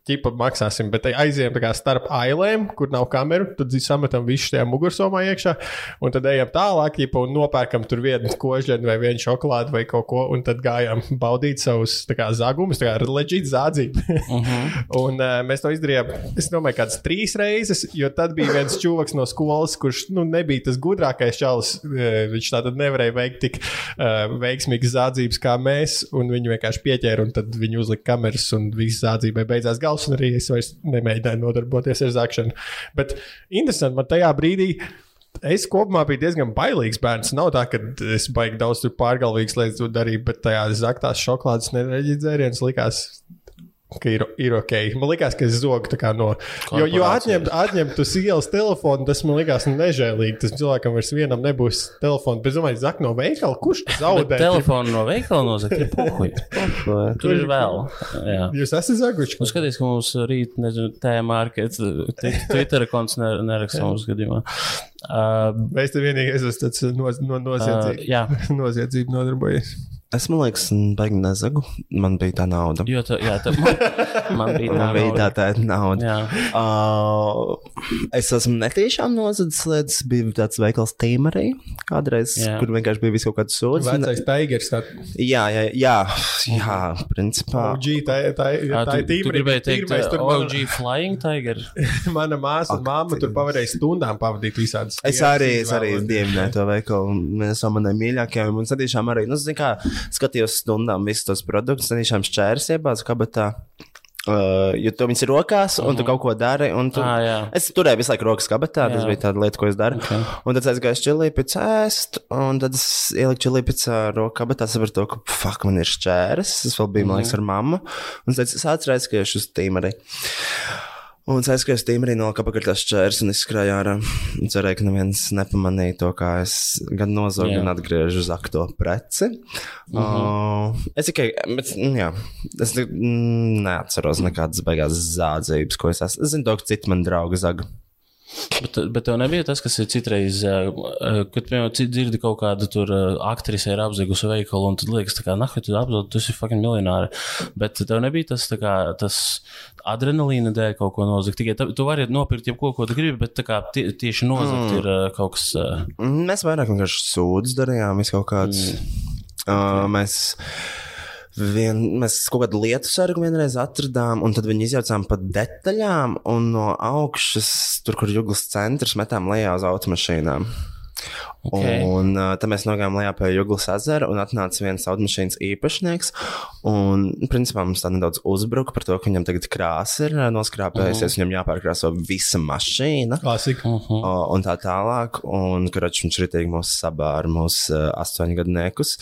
C: ķipa maksāsim, bet aizējām starp ailēm, kur nav kameru, tad sametam visu tajā mugursomā iekšā, un tad ejam tālāk, ķipa, un nopērkam tur vienu kožģeni vai vienu šokolādi vai kaut ko, un tad gājām baudīt savus kā zagumus, kā leģīt zādzību. Uh -huh. un uh, mēs to izdarījām, es domāju, kādas trīs reizes, jo tad bija viens čūvaks no skolas, kurš nu, nebija tas gudrākais čalis. Uh, viņš tātad nevarēja veikt tik uh, veiksmīgas zādzības kā mēs, un viņi vienkārši pieķēra, un tad viņi uzlika kameras, un viss zādzībai beidzās gals, un arī es vairs nemēģināju nodarboties ar zākšanu. Bet interesanti, man tajā brīdī. Es kopumā biju diezgan bailīgs bērns. Nav tā, ka es baigi daudz pārgalvīgs lietas darīju, bet tajā zaktās šokolādes nereģistrēju dzērienus likās. Ka ir, ir ok. Man liekas, ka es zogu no. Jo, jo atņemt, atņemt uz ielas telefonu, tas man liekas nežēlīgi. Tas cilvēkam vairs vienam nebūs telefons. Bet, domāju, zak no veikala, kurš zaudē?
B: Telefonu no veikala nozagt, ir pohuļ. Tur ir vēl. Jā.
C: Jūs esat zaguši?
B: Nu, skaties, ka mums rīt, nezinu, tēmārkets, Twitter konts neraksta mums gadījumā. Uh,
C: Mēs te vienīgi esam tāds no, no,
B: uh,
C: noziedzību,
B: jā,
C: noziedzību nodarbojies.
D: Es man liekas, baigi nezagu. Man bija tā nauda.
B: jo tā, jā, tā, man, man bija tā
D: Man bija tā,
B: nauda.
D: tā nauda.
B: Jā.
D: Uh, es esmu netiešām nozadzis lietas. Bija tāds veikals Tīmerī kādreiz,
B: Jā.
D: kur vienkārši bija visu kaut kāds sods.
C: Vecais taigers, tā
D: Jā, jā, jā, jā, principā.
C: OG, tā, tā, tā
B: tu,
C: ir
B: tu
C: tīmeri.
B: gribēji teikt,
C: tīmais, tur
B: OG Flying Tiger.
C: mana, māsa un mamma tur pavarēja stundām pavadīt visādas.
D: Es arī, es arī dievināju to veikalu. Viens no maniem mīļākajiem. Un es tiešām arī, nu, zini, kā skatījos stundām visus tos produktus, un tiešām šķērs iebāzu kabatā. Uh, jo tu viņas ir rokās, un tu kaut ko dari. un Tu,
B: Ā, jā.
D: es turēju visu laiku rokas kabatā, tas
B: Jā.
D: bija tāda lieta, ko es daru.
B: Ok.
D: Un tad es aizgāju čilīpēc ēst, un tad es ieliku čilīpēc rokas kabatā, sapratu, to, ka, fuck, man ir šķērs. Tas vēl bija, man liekas, ar mammu. Un tad es atceros, ka es uz tīmeri. Un tīmeri, nolika apakaļ tās čērs un izskrēju ārā. Un Cerēju, ka neviens nepamanīja to, kā es gan nozogu,
B: Jā.
D: gan atgriežu uz akto preci.
B: Mhm.
D: -huh. uh, es tikai, bet, mm, jā, es mm, neatceros nekādas beigās zādzības, ko es esmu. Es zinu, ka citi man draugi zaga.
B: Bet, bet tev nebija tas, kas ir citreiz, kad piemēram citi dzirdi kaut kādu tur aktrise ir apzagusi veikalu, un tad liekas, kā, nah, tu apzog, tu esi fucking miljonāri. Bet tev nebija tas, kā, tas adrenalīna dēļ kaut ko nozagt. Tikai tā, tu vari nopirkt jebko, ko tu gribi, bet kā tie, tieši nozagt mm. ir kaut kas.
D: Mm, Mēs vairāk vienkārši sūdzes darījām, mēs kaut kāds. Mm. Uh, mēs Vien, mēs kaut kādu lietu sargu vienreiz atradām, un tad viņi izjaucām pa detaļām, un no augšas, tur, kur jūglas centrs, metām lejā uz automašīnām.
B: Ok.
D: Un uh, tad mēs nogājām lejā pie Jūglas ezera, un atnāca viens automašīnas īpašnieks. Un, principā, mums tā nedaudz uzbruka par to, ka viņam tagad krāsa ir uh, noskrāpējusies, viņam jāpārkrāso visa mašīna.
C: Klasika.
B: Mhm.
D: O, un tā tālāk, un karačs viņš ritīgi mūs sabāra, mūsu uh, astoņgadniekus.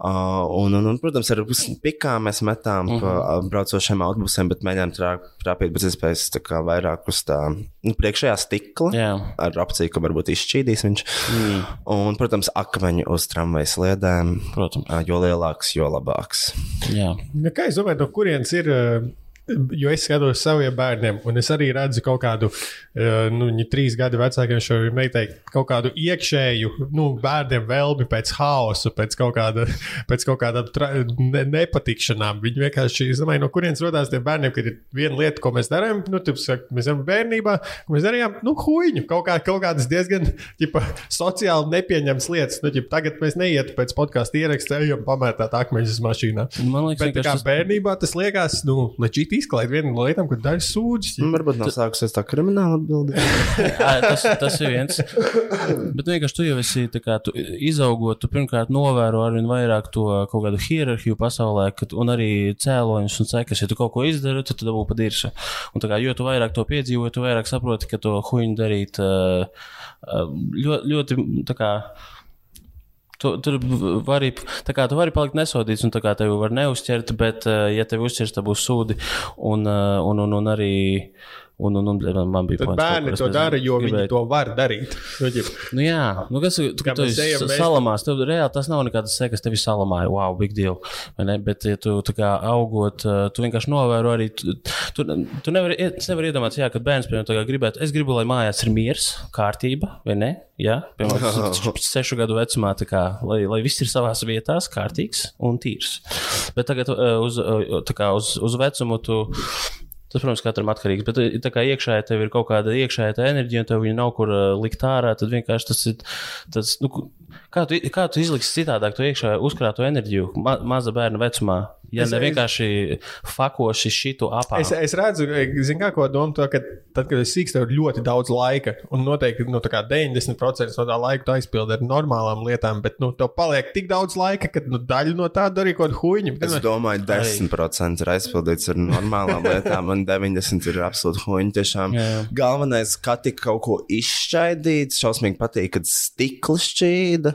D: Uh, un, un, un, protams, ar pikām mēs metām mm -hmm. pa braucošiem autobusiem, bet mēģinājām trā- trāpīt pēc iespējas vairāk uz tā nu, priekšējā stikla.
B: Jā.
D: Ar opciju, ka varbūt izšķīdīs viņš. Mm. Un, protams, akmeņu uz tramvaja sliedēm.
B: Protams.
D: Jo lielāks, jo labāks.
B: Jā.
C: Nu, kā es domāju, no kurienes ir? Jo es skatos saviem bērniem, un es arī redzu kaut kādu, eh, nu, viņi trīs gadu vecākiem šo meitai, kaut kādu iekšēju, nu, bērniem vēlmi pēc haosa, pēc kaut kāda, pēc kaut tra, ne, nepatikšanām. Viņi vienkārši, es domāju, no kurienes rodās tie bērniem, kad ir viena lieta, ko mēs darām, nu, saki, mēs esam bērnībā, ko mēs darījām, nu, huīņu, kaut, kā, kaut kādas diezgan, ģipa, sociāli nepieņemas lietas. Nu, ģipa, tagad mēs neietu pēc podkāstu ieraksta, ejam pamērtāt akmeņus mašīnā.
B: Man liekas,
C: Bet kā bērnībā tas liekas, nu, leģit izklaid viena no lietām, kur daļa sūdzas.
D: Mm, Varbūt nav sākusies tā krimināla atbildība.
B: Tas, tas ir viens. Bet vienkārši tu jau esi tā kā, tu izaugot, tu pirmkārt novēro arvien vairāk to kaut kādu hierarhiju pasaulē, kad, un arī cēloņus un sekas. Ja tu kaut ko izdari, tad tu dabū pa dirsu. Un tā kā, jo tu vairāk to piedzīvo, tu vairāk saproti, ka to huņu darīt uh, ļoti, ļoti tā kā. Tu, tur var arī, tā kā tu vari palikt nesodīts, un tā kā tevi var neuzķert, bet, uh, ja tevi uzķers, tad būs sūdi. Un, uh, un, un, un arī, un, un, un man bija
C: bērni
B: kur, es
C: to dara, jo viņi
B: gribēju-
C: to var darīt. Nu,
B: Nu, jā, nu, kas ir. Tu, tu
C: mēs-
B: salamās, tev reāli tas nav nekādas sekas, tevi salamāja. Wow, big deal. vai ne? Bet, ja tu kā augot, uh, tu vienkārši novēro arī. Tu, tu, tu nevari es nevaru iedomāties, jā, kad bērns, piemēram, gribētu, es gribu, lai mājās ir miers, kārtība, vai ne? Jā, piemēram, sešu gadu vecumā, kā, lai, lai viss ir savās vietās, kārtīgs un tīrs. Bet tagad uh, uz, tā kā uz, uz vecumu tu Tas, protams, katram atkarīgs, bet uh, tā kā iekšēji tev ir kaut kāda iekšējā enerģija, un tev viņa nav kur uh, likt ārā, tad vienkārši tas ir. Tas, nu, kā, tu, kā tu izliksi citādāk to iekšā uzkrāto enerģiju ma maza bērna vecumā? Ja
C: Es-
B: ne vienkārši fakoši šitu apā.
C: Es, es redzu, zinu, kā ko domā, to, ka tad, kad es sīkstu, tev ir ļoti daudz laika. Un noteikti nu, tā kā 90% no tā laika tu aizpildi ar normālām lietām, bet nu, tev paliek tik daudz laika, ka nu, daļa no tā darīja kaut ko huīņu.
D: Es domāju, 10% ir aizpildīts ar normālām lietām, un 90% ir absolūti huņi. Tiešām
B: Jā, jā.
D: galvenais, ka tik kaut ko izšķaidīt, šausmīgi patīk, kad stikla šķīda.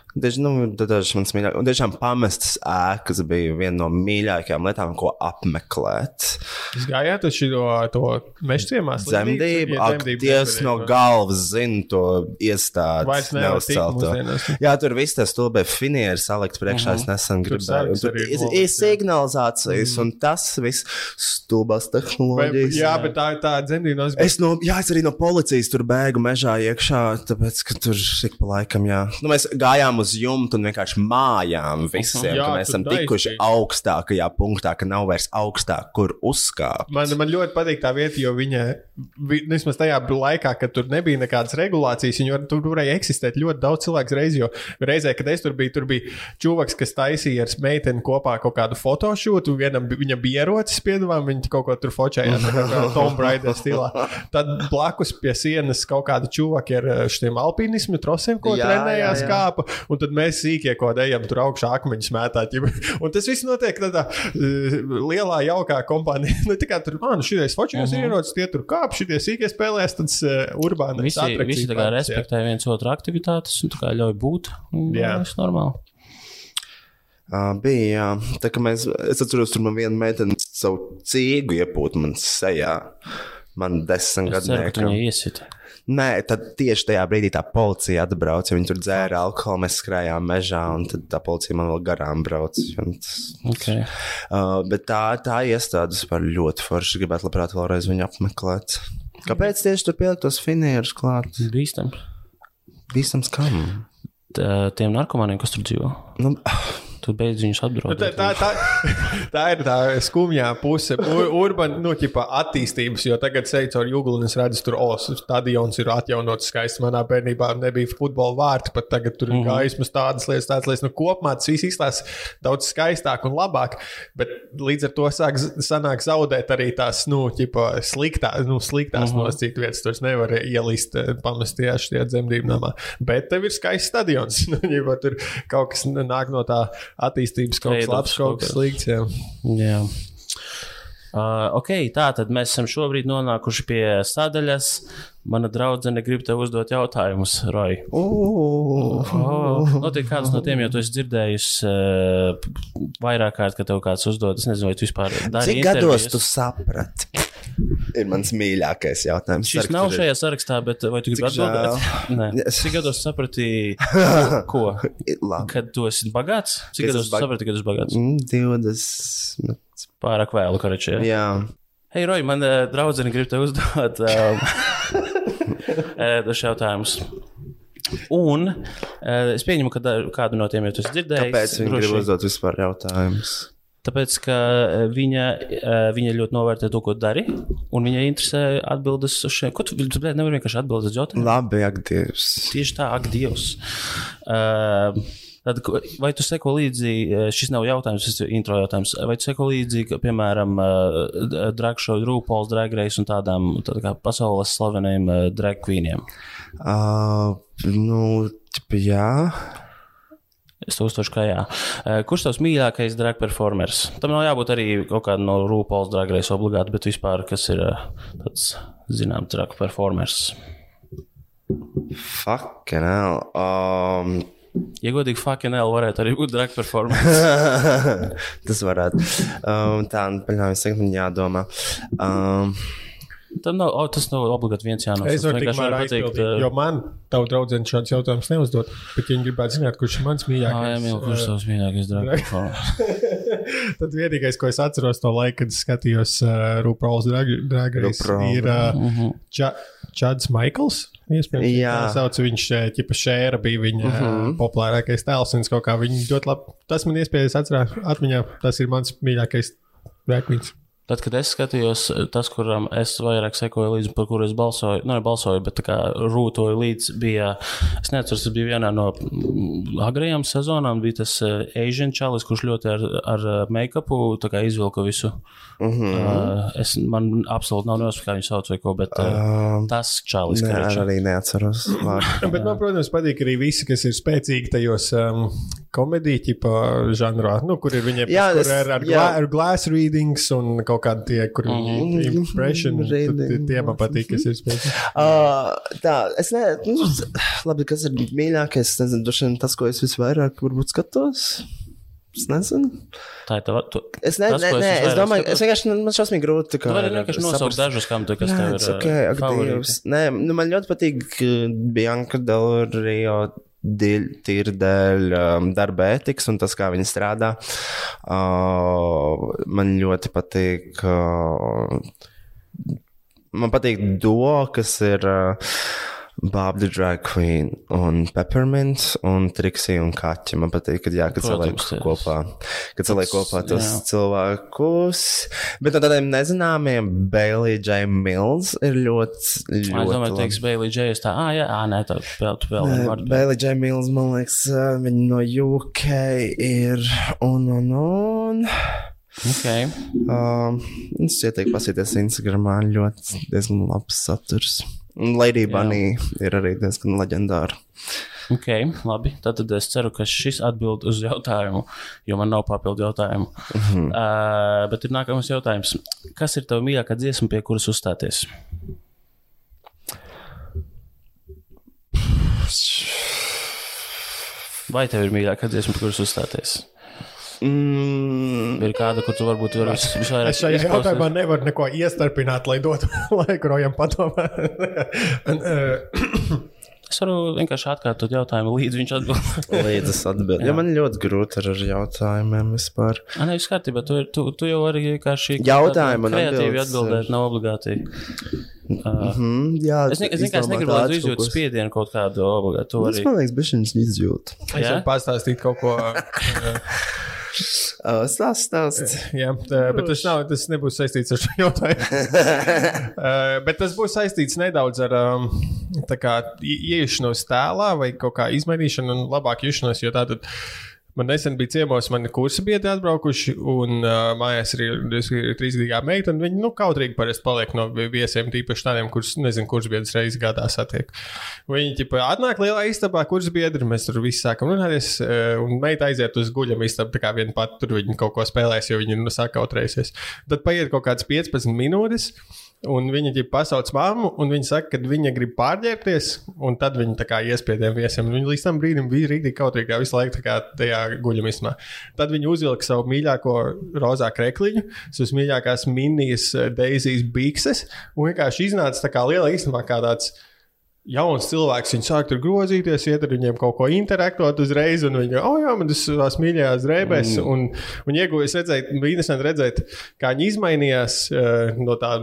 D: Tieši, nu, tas mans mīļākais. Un tiešām pamestas ēkas bija viena no mīļākajām lietām, ko apmeklēt.
C: Jūs gājāt uz šo to meža ciemā?
D: Zemdību, ak, ties no galvas zina to iestādi.
C: Vairs mūsdienās.
D: Jā, tur viss tas stulbē finieri salikt priekšā. Es nesen
C: Tur
D: gribēju. Tur
C: ir jā.
D: signalizācijas, un tas viss stulbās tehnoloģijas.
C: Jā, bet tā ir tā dzemdība.
D: Es, no, jā, es arī no policijas tur bēgu mežā iekšā, tāpēc, ka tur ik pa laikam, jā. Nu, mēs gājām uz jumtu un vienkārši mājām visiem,
C: Jā,
D: mēs esam tikuši
C: taisnība.
D: augstākajā punktā, ka nav vairs augstāk, kur uzkāpt.
C: Man, man ļoti patīk tā vieta, jo viņa, vi- vismaz tajā laikā, kad tur nebija nekādas regulācijas, viņa tur varēja eksistēt ļoti daudz cilvēku reizi. Jo reizē, kad es tur biju, tur bija čūvaks, kas taisīja ar meiteni kopā kaut kādu fotošūtu. Vienam viņam bija ierocis piedāvājums, viņi kaut ko tur tā kā Tom Braider stilā. Tad blakus pie sienas kaut kāda čūvaka ar eh, šiem alpīnismu trosiem, ko
D: Jā,
C: trenējās
D: jā, jā.
C: kāpa. Un tad mēs sīkie kaut kādā ejam tur augšā akmeņus mētāt. Un tas viss notiek tādā uh, lielā, jaukā kompānijā. Nu, tā kā tur, man šitais fočījums ir ierocis, tie tur kāp, šitie sīkie spēlēs, tad uh, urbāni.
B: Visi, visi tā kā respektē viens otru aktivitātes un tā kā ļauj būt. Un,
C: Jā.
B: Tas ir normāli.
D: Uh, bija, jā. Tā kā mēs, es atceros, tur man viena meitene savu cīgu iepūta man sejā. Man desmit gadu
B: viņai iesiti.
D: Nē, tad tieši tajā brīdī tā policija atbrauca. Viņi tur dzēra alkoholu, mēs skrējām mežā, un tad tā policija man vēl garām brauca.
B: Okay.
D: Uh, bet tā, tā iestādes var ļoti forši. Gribētu labprāt vēlreiz viņu apmeklēt. Kāpēc tieši tur pielikt tos finierus klāt?
B: Bīstams.
D: Bīstams kam?
B: Tā- Tiem narkomāniem, kas tur dzīvo,
D: Nu,
B: tu beidz viņus
C: Tā,
B: apdraudēt.
C: tā, tā, tā ir tā skumjā puse, Ur, urbāna nu, ķipa, attīstības. Jo tagad, ceļot caur jūglu, un es redzu, tur oh, stadions ir atjaunots skaisti. Manā bērnībā nebija futbola vārti, pat tagad tur ir mm -hmm. gaismas, tādas lietas, tādas lietas. Nu, kopumā tas viss izskatās daudz skaistāk un labāk. Bet līdz ar to sāk, sanāk zaudēt arī tās nu, ķipa, sliktā, nu, sliktās mm -hmm. nosacīt vietas. Tur es nevaru ielīst eh, pamestajā šajā dzemdību namā. Bet tev ir skaists stadions. Nu, ģipa, tur kaut kas nāk no tā attīstības, kaut kas labs, kaut kas slikts. Jā.
B: Jā. Uh, ok, tā tad mēs esam šobrīd nonākuši pie sadaļas. Mana draudzene grib tev uzdot jautājumus, Roja.
D: uh,
B: Oh, notiek kāds no tiem, jo tu esi dzirdējis uh, vairāk kārt, ka tev kāds uzdod. Es nezinu, vai tu vispār dari
D: Cik gados
B: intervijas.
D: tu saprati? Ir mans mīļākais jautājums.
B: Šis
D: Ceru,
B: nav šajā sarakstā, bet vai tu gribi atbildēt? Nē,
D: Es-
B: cik gados saprati, ko? Kad tu esi bagāts? Cik gados
D: bag-
B: saprati, ka tu esi bagāts?
D: Mm, 20.
B: Pārāk vēlu, karačē.
D: Jā,
B: Hei, Roja, man uh, draudzene grib te uzdot um, dažus jautājumus. Un uh, es pieņemu, ka kādu no tiem jau esi dzirdējis.
D: kāpēc viņi grib uzdot vispār jautājumus?
B: Tāpēc, ka eh, viņa, eh, viņa ļoti novērtē to, ko dari, un viņai interesē atbildes uz šiem. Ko tu, bļēd, nevari vienkārši atbildēt uz jautājumu?
D: Labi, ak, Dievs.
B: Tieši tā, ak, Dievs. Uh, Tad, vai tu seko līdzi, eh, šis nav jautājums, tas ir intro jautājums, vai tu seko līdzi, ka, piemēram, drag show, RuPaul's drag race un tādām tā kā pasaules slaveniem drag queeniem?
D: Uh, nu, tipa, jā.
B: Es uztveru kā jā. Kurš tavs mīļākais drag performers? Tam nav jābūt arī kaut kādam no RuPaul's drag race obligāti, bet vispār, kas ir tāds, zinām, drag performers.
D: Fucking hell. Um,
B: Ja godīgi, fucking hell, varētu arī būt drag performers.
D: tas varētu. Um, tā, nu, paļāvis, man jādomā. Um,
B: Tam nav, oh, tas nav obligāti viens jānosaka.
C: Es varu
B: var pateikt, eh,
C: jo man tavu draugu šāds jautājums neuzdod. Bet, viņi gribētu zināt, kurš ir mans mīļākais,
B: Emīl, kurš tavs mīļākais drag performers?
C: tad vienīgais, ko es atceros no laika, kad skatījos uh, RuPaul's Drag Drag Race, ir uh,
B: Mhm.
C: Ča Čads Maikls. Iespējams,
D: Jā.
C: tā sauc, viņš uh, ķipa šēra bija viņa uh -huh. populārākais tēls. un es kaut kā Viņu ļoti labi. Tas man iespējas atcerēt atmiņā. Tas ir mans mīļākais queens.
B: Tad, kad es skatījos, tas, kuram es vairāk sekoju līdzi, par kuru es balsoju, nu, ne balsoju, bet tā kā rūtoju līdzi, bija, es neatceros, tas bija vienā no mm, agrajām sezonām, bija tas uh, Asian Čalis, kurš ļoti ar, ar uh, make-upu tā kā izvilka visu. Mm -hmm. uh, es, man absolūti nav nosprāts, kā viņu sauc vai ko, bet uh,
D: Um,
B: tas Čalis,
D: Nē, arī neatceros.
C: Bet man, protams, patīk arī visi, kas ir spēcīgi tajos um, komēdiju žanrā, nu, kur ir viņiem
D: Jā,
C: kur
D: es-
C: ar,
D: jā.
C: glā, ar glass readings un kaut kādi tie, kur viņi
D: Mhm.
C: impression. Tie man patīk, kas ir spēcīgi.
D: Uh, tā, es nezinu, nu, labi, kas ir mīļākais. Es nezinu, droši vien tas, ko es visvairāk varbūt skatos. Es nezinu.
B: Tā ir tava. Tu,
D: Es, ne,
B: Tas,
D: ne,
B: es
D: ne, es
B: visvairāk
D: domāju, es vienkārši man šausmīgi grūti.
B: tu vari vienkārši nosaukt dažus, kam tu, kas tev ir.
D: Nē,
B: uh,
D: okay, ak. Dievs. Nē, nu, man ļoti patīk uh, Bianca Del Rio. Tīri dēļ um, darba ētikas un tas, kā viņi strādā. Uh, man ļoti patīk. Uh, man patīk duo, kas ir uh, Bob the Drag Queen un Peppermint un Trixie un Kaķa. Man patīk, kad, jā, kad saliek
B: Protams, tas-
D: kopā, kad saliek kopā tos
B: jā.
D: cilvēkus. Bet no tādiem nezināmiem Bailey J. Mills ir ļoti.
B: Es
D: ļoti
B: domāju, ka teiks Bailey J. es Tā, ah, jā, ah, nē, tā vēl, tu vēl vienu vārdu.
D: Bailey J. Mills, man liekas, uh, viņa no UK ir un un un.
B: Ok.
D: Um, es ieteiktu pasīties Instagramā, ļoti diezgan labs saturs. Un Lady Bunny ir arī diezgan leģendāra.
B: Ok, labi. Tad, tad es ceru, ka šis atbild uz jautājumu, jo man nav papildu jautājumu. Mm. -hmm. uh, bet ir nākamais jautājums. Kas ir tavs mīļākā dziesma, pie kuras uzstāties? Vai tev ir mīļākā dziesma, pie kuras uzstāties?
D: Mm,
B: ir kāda, kur tu varbūt vari visvairāk
C: Es šajā jautājumā nevaru neko iestarpināt, lai dotu laiku rojam padomā. Un, uh,
B: Es varu vienkārši atkārtot jautājumu, līdz viņš atbild.
D: Līdz es atbildēju. Ja man ļoti grūti ar jautājumiem vispār.
B: Ah, nē, viss kārtībā. Tu, tu, tu jau arī vienkārši
D: Jautājumu un
B: kreatīvi atbildēt, nav obligāti.
D: Mm, jā,
B: Es, ne, es vienkārši negribētu izjūt spiedienu kaut kādu obligātu. Tu
D: Es
B: arī.
D: man liekas, bišķiņas izjūt.
C: es varu pastāstīt kaut ko. uh,
D: Uh, stāst.
C: Jā, uh, bet tas, nav, tas nebūs saistīts ar šo jautājumu. uh, bet tas būs saistīts nedaudz ar um, tā kā ieiešanos tēlā vai kaut kā izmainīšanu un labāk jušanos. Jo tātad man nesen bija ciemos, mani kursi biedri atbraukuši, un uh, mājās ir ir trīsgadīgā meita, viņi nu, kautrīgi parasti paliek no vi- viesiem, tīpaši tādiem, kurus nezinu, kurš biedrs reizes gadā satiek. Viņi ķipa, atnāk lielā istabā, kurš biedri mēs tur visi sākam runāties, uh, un meita aiziet uz guļam istabu, tā kā viena pati tur viņi kaut ko spēlēs, jo viņi nu, sāk kautrējusies. Tad paiet kaut kāds 15 minūtes. Un viņa jau pasauc mammu, un viņa saka, ka viņa grib pārģērbties, un tad viņa tā kā iespiediem viesiem. Viņa līdz tam brīdim bija rīktīgi kautrīgā visu laiku kā tajā guļamismā. Tad viņa uzvilka savu mīļāko rozā krekliņu, savas mīļākās minijas Deizijas bikses, un vienkārši iznāca tā kā liela īstenībā kā tāds jauns cilvēks. Viņi sāk tur grozīties, iet ar viņiem kaut ko interaktot uzreiz, un viņi, oh, jā, man tas tās mīļākās drēbēs. Mm. Un, un ieguva, es redzēju, bija interesanti redzēt, kā viņi izmainījās uh, no tā.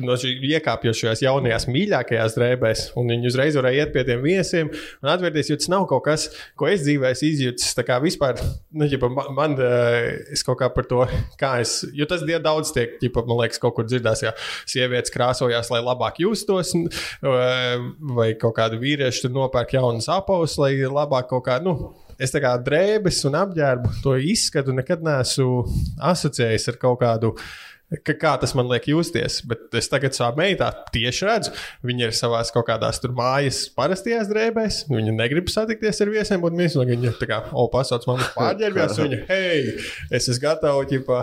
C: No šī iekāpjošajās jaunajās mīļākajās drēbēs, un viņi uzreiz varēja iet pie tiem viesiem un atvērties, jo tas nav kaut kas, ko es dzīvē izjūtis. Tā kā vispār, nu, ģipa, man, man es kaut kā par to, kā es, jo tas diezgan daudz tiek, ģipa, man liekas, kaut kur dzirdās, ja sievietes krāsojās, lai labāk justos, vai kaut kāda vīrieša tur nopērk jaunas apavus, lai labāk kaut kā, nu, es tā kā drēbes un apģērbu to izskatu nekad neesmu asociējis ar kaut kādu. Ka, kā tas man liek justies, bet es tagad savā meitā tieši redzu, viņa ir savā kaut kādās tur mājas parastajās drēbēs. Viņa negrib satikties ar viesiem, un viņš viņa tā kā, o, pasauc man pārģērbjās, un viņa, hei, es esmu gatava, ķipa,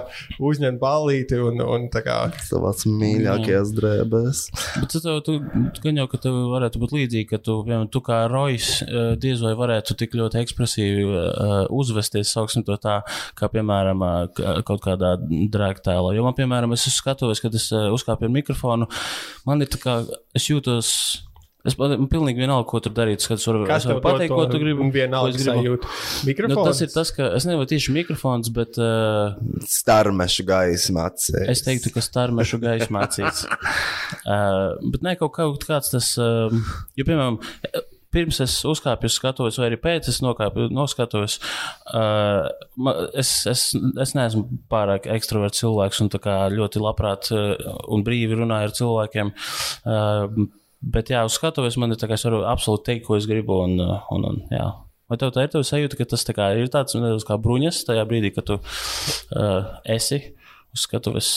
C: uzņemt ballīti, un, un tā kā,
D: Savās mīļākajās drēbēs.
B: Bet tu, tu, tu gan jau, ka tev varētu būt līdzīgi, ka tu, piemēram, tu kā Rojas eh, diez vai varētu tik ļoti ekspresīvi uh, uzvesties, sauksim to tā, kā, piemēram, eh, kaut kādā drēgtēlā. Jo man, piemēram, es skatos, kad es uh, uzkāpu ar mikrofonu, man ir tā kā, es jūtos. Es man pilnīgi vienalga, ko tur darīt. Es varu,
C: kas
B: es
C: tev
B: pateikt, ko tu gribi.
C: Un
B: ko
C: vienalga
B: es gribu. Nu,
C: Mikrofons.
B: tas ir tas, ka es nevaru tieši mikrofons, bet uh,
D: Starmešu gaisma acīs.
B: Es teiktu, ka starmešu gaismā mācīts. uh, bet ne kaut, kaut kāds tas, uh, jo, piemēram, pirms es uzkāpu uz skatuves, vai arī pēc es nokāpu, noskatos, uh, ma- es, es, es neesmu pārāk ekstraverts cilvēks un ļoti labprāt uh, un brīvi runāju ar cilvēkiem. Uh, bet jā, uz skatuves man ir tā kā es varu absolūti teikt, ko es gribu. Un, uh, un, un, jā. Vai tev tā ir tā sajūta, ka tas tā ir tāds nedaudz kā bruņas tajā brīdī, kad tu uh, esi uz skatuves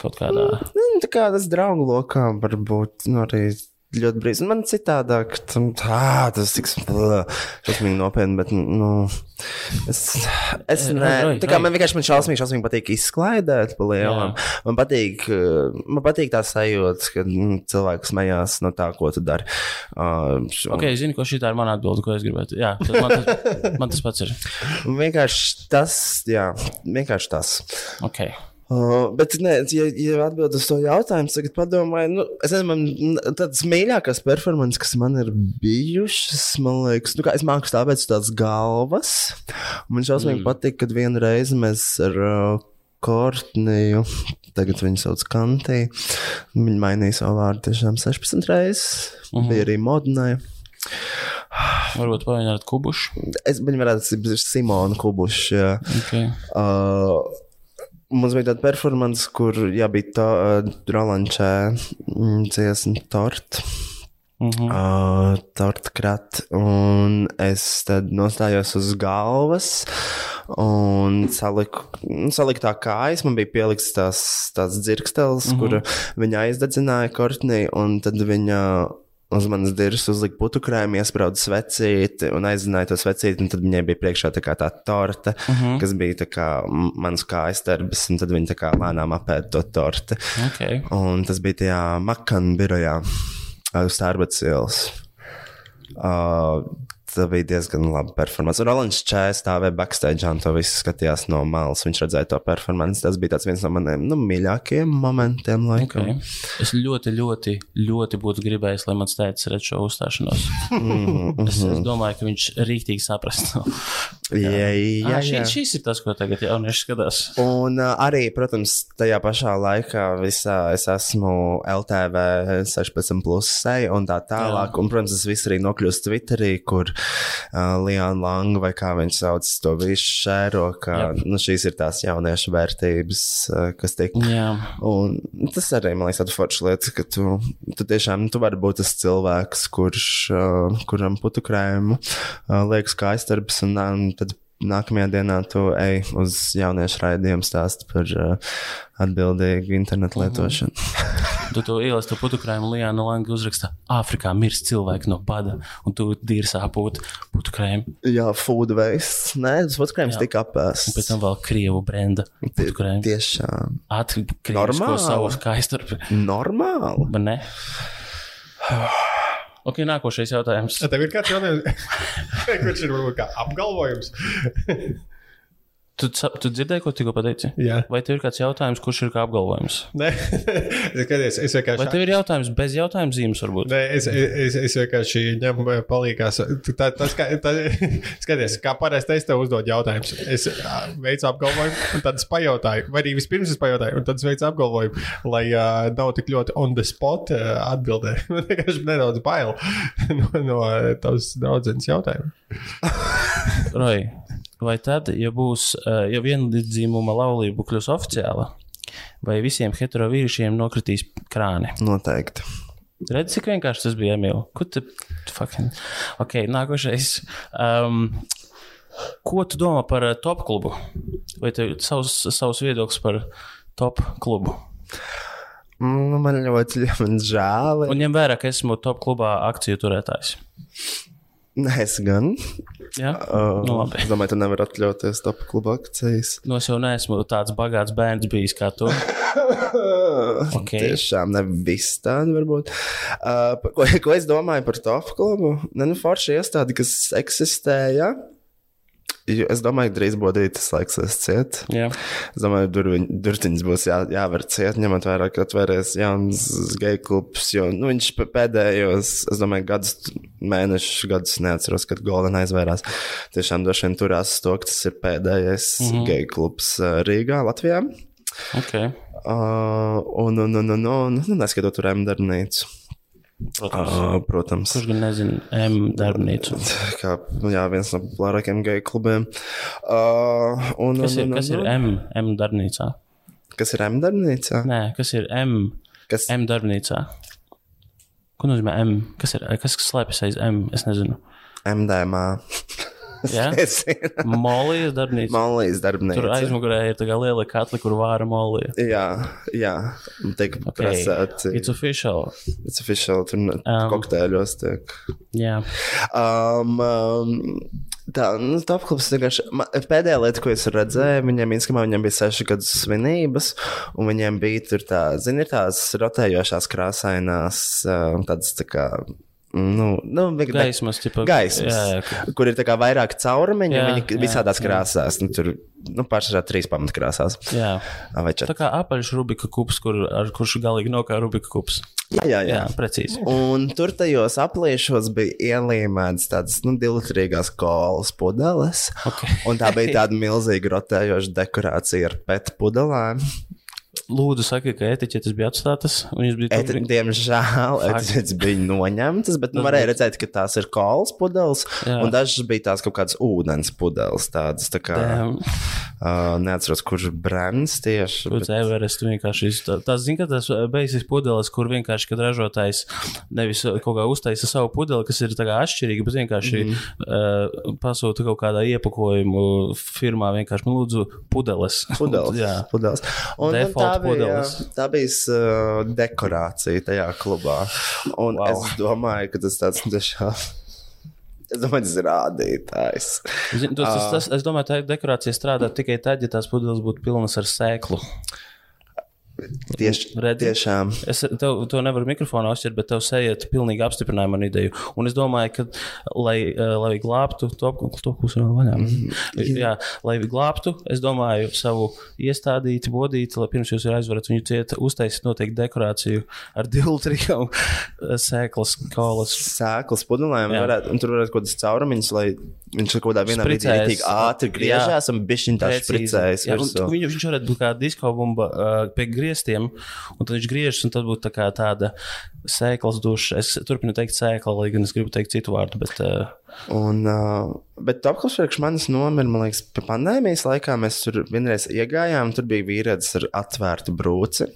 B: kaut kādā.
D: Nu, tā kā tas draugu lokā var būt nu, arī ļoti brīvs. Man citādāk, tam, tā, tas tik šausmīgi nopietni, bet, nu, es, es
B: Roi,
D: tā kā man vienkārši man šausmīgi, šausmīgi patīk izklaidēt pa lielam. Man patīk, man patīk tā sajūta, ka mm, cilvēks smējās no tā, ko tu dari. Uh, šo-
B: Ok, zinu, ko šī tā ir mana atbilde, ko es gribētu. Jā, tas man, tas, man tas pats ir.
D: Vienkārši tas, jā, vienkārši tas.
B: Okay.
D: Uh, bet, nē, ja, ja atbildot uz to jautājumu, tagad padomāju, nu, es nezinu, man tādas mīļākās performances, kas man ir bijušas, man liekas, nu, kā es māku stāvēt uz tādas galvas. Man šausmīgi mm. patīk, kad vienu reizi mēs ar uh, Kortniju, tagad viņu sauc Kantī, viņa mainīja savu vārdu tiešām 16 reizes, mm -hmm. bija arī modināja.
B: Varbūt pavainot kubušu.
D: Es viņu varētu būt Simona Kubuša.
B: Okay.
D: Uh, Mums bija tāda performance, kur jā, bija tā uh, Rolančē mm, dziesma torta.
B: Mm -hmm.
D: Uh, torta krat, un es tad nostājos uz galvas un saliku, nu, saliku tā kājas. Man bija pielikts tās, tās dzirkstelis, mm -hmm. kur viņa aizdedzināja kortnī, un tad viņa uz manas dirza uzlika putukrējumu, iesprāda svecīti un aizdzināja to svecīti. Tad viņai bija priekšā tā, tā torte, uh -huh. kas bija kā mans kājas darbs, un tad viņa tā kā lēnām apēda to torti.
B: okay.
D: Un tas bija tajā Makana birojā, uz Tārbatas ielas. Uh, Tā bija diezgan laba performance. Rolands Čēns stāvēja backstage un to visu skatījās no malas. Viņš redzēja to performance. Tas bija viens no maniem nu, mīļākajiem momentiem. Laikam.
B: Okay. Es ļoti, ļoti, ļoti būtu gribējis, lai mans tēvs redz šo uzstāšanos. es, es domāju, ka viņš rīktīgi saprast.
D: Jā, jā,
B: Ah,
D: jā.
B: šī, šis ir tas, ko tagad jaunieši skatās.
D: Un uh, arī, protams, tajā pašā laikā visā es esmu LTV 16, plus seja un tā tālāk. Jā. Un, protams, tas viss arī nokļūst Twitterī, kur uh, Liana Langa vai kā viņš sauc to visu šēro, ka
B: Jā.
D: nu, šīs ir tās jauniešu vērtības, uh, kas tiek.
B: Jā,
D: Un tas arī man liekas, tāda forša lieta, ka tu, tu tiešām tu vari būt tas cilvēks, kurš, uh, kuram putukrējumu uh, liekas kā aiztarbs, un, un nākamajā dienā tu ej uz jauniešu raidījumu stāstu par uh, atbildīgu internetu lietošanu.
B: tu to ielasi, tu putukrājumu Lijāna Langa uzraksta, Āfrikā mirst cilvēki no bada, un tu dīrsā pūt putukrājumu.
D: Jā, food waste. Nē, tas putukrējums
B: Jā.
D: tika apēsts.
B: Pēc tam vēl Krievu brenda putukrājumu.
D: Tiešām
B: Atkrievisko savu skaistarpi.
D: normāli.
B: Bet ne. Ok, nākošais jautājums.
C: Tev ir kāds jautājums, kurš ir varbūt kā apgalvojums?
B: Tu, tu dzirdēji, ko tikko pateici?
C: Jā.
B: Vai tev ir kāds jautājums, kurš ir kā apgalvojums?
C: Nē, es skaties, es
B: Vai
C: vienkārši.
B: tev ir jautājums bez jautājuma zīmes, varbūt?
C: Nē, es, es, es vienkārši ņemu palīgās. Tā, tas, kā, tā, skaties, kā parasti es tev uzdodu jautājumus. Es veicu apgalvojumu, un tad es pajautāju, vai arī vispirms es pajautāju, un tad es veicu apgalvojumu, lai uh, nav tik ļoti on the spot uh, atbildē. Man vienkārši nedaudz bail no, no tavas draudzenes jautājuma.
B: Roj, vai tad, ja būs, eh, ja vienlīdzīguma laulība kļūs oficiāla, vai visiem hetero vīriešiem nokritīs krāni?
D: Noteikti.
B: Redzi, cik vienkārši tas bija, Emīl. Ko tu fucking. Ok, nākošais. Um, ko tu domā par uh, top klubu? Vai tev savs, savs viedoklis par top klubu?
D: Mm, Man ļoti man žēl.
B: Un ņem vērā, ka esmu top klubā akciju turētājs.
D: Nē, es gan.
B: Ja?
D: Uh,
B: Nu, labi.
D: es domāju, tu nevari atļauties top kluba akcijas.
B: Nu, es jau neesmu tāds bagāts bērns bijis kā tu.
D: Okay. Tiešām ne viss tāda varbūt. Uh, ko, ko es domāju par top klubu? Ne, nu, forši iestādi, kas eksistēja. Jo Es domāju, ka drīz būs tas laiks, kas ciet.
B: Jā.
D: Es domāju, durviņ, durtiņas būs jā, jāver ciet, ņemot vērā, ka atvēries jauns geju klubs. Jo nu, viņš pēdējos, es domāju, gadus, mēnešus, gadus neatceros, kad Golden aizvērās. Tiešām droši vien turās to, ka tas ir pēdējais mm -hmm. geju klubs Rīgā, Latvijā.
B: Okay.
D: Uh, un, un, un, un, un, un neskatot tur emdarbnīcu.
B: Protams.
D: Uh, protams.
B: Kurš gan nezina M darbnīcu?
D: Kā jā, viens no populārākajiem geju klubiem. Uh, un,
B: Kas ir,
D: un, un,
B: kas ir M, M darbnīcā?
D: kas ir M darbnīcā?
B: Nē, kas ir M,
D: Kas,
B: M darbnīcā? Ko nozīmē M? Kas ir, kas slēpjas aiz M? Es nezinu.
D: MDMA.
B: Jā?
D: Es zinu.
B: Molijas darbnīca. Tur
D: darbnīca.
B: aizmugurē ir tā liela katla, kur vāra molija.
D: Jā, jā. Tiek okay. Prasēti.
B: It's official.
D: It's official. Tur um, kokteļos tiek.
B: Jā.
D: Um, um, tā, nu, top klubs vienkārši. Pēdējā lieta, ko es redzēju, viņiem Instagramā viņiem bija seši gadu svinības, un viņiem bija tur tā, zini, tās rotējošās krāsainās, um, tādas tā kā. Nu, nu,
B: Gaismas, tipa.
D: Gaismas,
B: Jā, jā.
D: kur ir tā vairāk caurumiņu,
B: Jā,
D: viņi
B: jā,
D: visādās
B: jā.
D: krāsās. Nu, tur nu, pārsvarā trīs pamatkrāsās.
B: jā.
D: Vai
B: Tā
D: četras?
B: kā apaļš Rubika kups, kur, ar kurš galīgi nav kā Rubika kups.
D: Jā, jā, jā.
B: Jā, precīzi.
D: Un tur tajos apliešos bija ielīmēts tādas nu, divlitrīgās kolas pudeles.
B: Okay.
D: Un tā bija tāda milzīga rotējoša dekorācija ar pēta pudelēm.
B: Lūdzu, saki, ka etiķetes bija atstātas. bija
D: Et,
B: tur.
D: diemžēl etiķetes bija noņemtas, bet nu, varēja redzēt, ka tās ir kolas pudeles.
B: Jā.
D: Un dažas bija tās kaut kādas ūdens pudeles. Tādas, tā kā,
B: Damn.
D: uh, neatceros, kurš brands tieši.
B: Kurš Everest vienkārši tā, tā zina, ka tas beigas pudeles, kur vienkārši, kad ražotājs nevis kaut kā uztaisa savu pudeli, kas ir tā kā atšķirīga, bet vienkārši mm -hmm. uh, pasūta kaut kādā iepakojumu firmā vienkārši, nu, lūdzu, pudeles.
D: Pudeles.
B: Jā.
D: pudeles. Un, un
B: Default
D: tā bija, tā bija uh, dekorācija tajā klubā. Un
B: Wow.
D: es domāju, ka tas tāds tiešām. Es domāju, tas ir rādītājs.
B: Zin, tas, tas, tas, es domāju, tā dekorācija strādā tikai tad, ja tās pudeles būtu pilnas ar sēklu.
D: Tieši,
B: Redzi?
D: tiešām.
B: Es tev, to nevaru mikrofonā uztvert, bet tev sejiet pilnīgi apstiprināja manu ideju. Un es domāju, ka, lai, eh, lai glābtu to to pusi vēl vaļā.
D: Mhm.
B: Jā, lai glābtu, es domāju, savu iestādīti, bodīti, lai pirms jūs aizvarat viņu ciet, uztaisīt noteikti dekorāciju ar divu trījām sēklas, kolas.
D: Sēklas pudelēm,
B: Jā.
D: varētu, un tur varētu kaut kādas caurumiņas, lai viņš kaut kādā vienā brīdī tik ātri griežās un bišķiņ tā špricējas.
B: Jā, viņš varētu būt kā disko bumba uh, pie griestiem, un tad viņš griežas, un tad būtu tā tāda sēklas duša. Es turpinu teikt sēkla, lai gan es gribu teikt citu vārdu, bet uh,
D: Un, uh, bet Topklis priekš manis nomira, man liekas, pandēmijas laikā mēs tur vienreiz iegājām, tur bija vīrietis ar atvērtu brūci.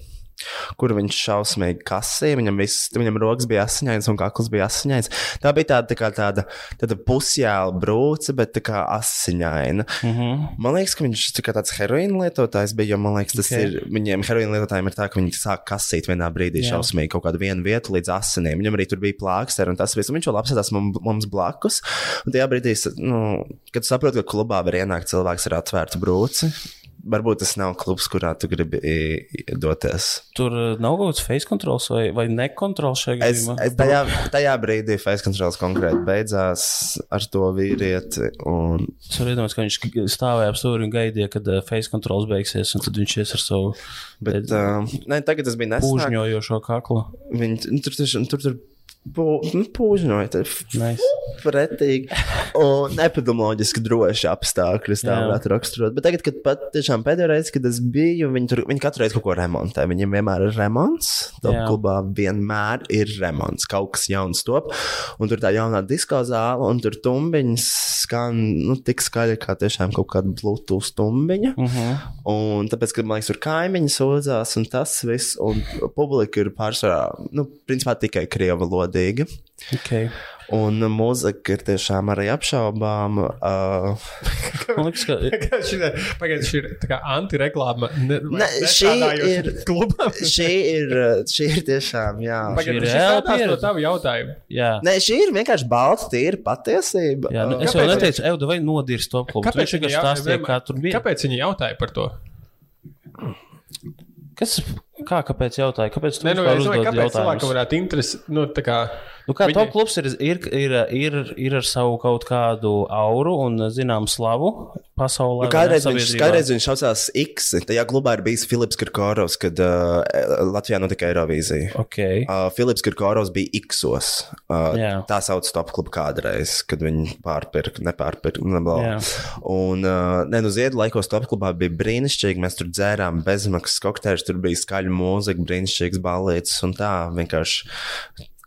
D: Kur viņš šausmīgi kasīja, viņam, viss, viņam rokas bija asiņains un kakls bija asiņains. Tā bija tāda, tā kā tāda, tāda pusjēla brūce, bet tā kā asiņaina. Mm. -hmm. Man liekas, ka viņš tā tāds heroīna lietotājs bija, jo man liekas, tas
B: Okay.
D: ir viņiem heroīna lietotājiem ir tā, ka viņi sāk kasīt vienā brīdī
B: Jā.
D: šausmīgi kaut kādu vienu vietu līdz asinīm. Viņam arī tur bija plāksteri un tas viss. Un viņš vēl apsēdās mums, blakus. Un tajā brīdī, nu, kad saprotu, ka klubā var ienākt cilvēks ar atvērtu brūci. Varbūt tas nav klubs, kurā tu gribi doties.
B: tur uh, nav kaut kāds face controls vai, vai nekontrols šajā
D: Es,
B: gadījumā.
D: es tajā, tajā brīdī face controls konkrēti beidzās ar to vīrieti. Un,
B: Es varu iedomāties, ka viņš stāvēja ap stūri un gaidīja, kad uh, face controls beigsies, un tad viņš ies ar savu
D: bet, uh, ne, tagad tas bija nesen.
B: pūžņojošo kaklu.
D: Viņi nu, tur tiešām tur, tur pū, nu, pūžņoja. Tur
B: Nice.
D: pretīgi un epidemioloģiski droši apstākļi. Tā varētu raksturot. Bet tagad, kad pat tiešām pēdējā reize, kad es biju, viņi, tur, viņi katru reizi kaut ko remontē. Viņiem vienmēr ir remonts. Top
B: Jā.
D: klubā vienmēr ir remonts. Kaut kas jauns top. Un tur tā jaunā disko zāle, un tur tumbiņas skan nu, tik skaļi, kā tiešām kaut kāda Bluetooth tumbiņa.
B: Uh -huh.
D: Un tāpēc, kad man liekas, tur kaimiņi sūdzās, un tas viss, un publika ir pārsvarā, nu, principā tikai krievu valodīga.
B: okay.
D: Un mūzika ir tiešām arī apšaubāma. Uh,
B: Man liekas, ka
C: Pagaidiet, šī ir tā kā antireklāma. Ne,
D: Ne, šī ir- šī, ir, šī ir tiešām, jā.
C: Pagaidiet,
B: ir
C: šis
B: reāla
C: no
B: pieredze.
C: tavu jautājumu.
B: jā.
D: Nē, šī ir vienkārši balta, tīra patiesība.
B: Jā, nu, es jau
C: Kāpēc?
B: neteicu, Euda, vai nodirst to klubu. Viņš
C: viņi
B: vienkārši stāstīja, kā tur bija.
C: Kāpēc viņi jautāja par to?
B: Kas, kā, kāpēc jautāja? Kāpēc tu
C: Nē, nu, es domāju, kāpēc cilvēkam varētu interesēt. Nu, tā kā,
B: Nu, kā
C: Viņi-
B: top klubs ir, ir, ir, ir, ir ar savu kaut kādu auru un, zinām, slavu pasaulē.
D: Nu, kādreiz, viņš, kādreiz viņš saucās X. Tajā klubā ir bijis Filips Kirkorovs, kad uh, Latvijā notika Eirovīzija.
B: Okay.
D: Uh, Filips Kirkorovs bija X-os. Uh,
B: Jā.
D: tā sauc top klubu kādreiz, kad viņi pārpirka, nepārpirka. Ne, un, uh, ne, nu, Ziedu laikos top klubā bija brīnišķīgi. Mēs tur dzērām bezmaksas kokteļus, tur bija skaļa mūzika, brīnišķīgas balītas un tā vienkārši.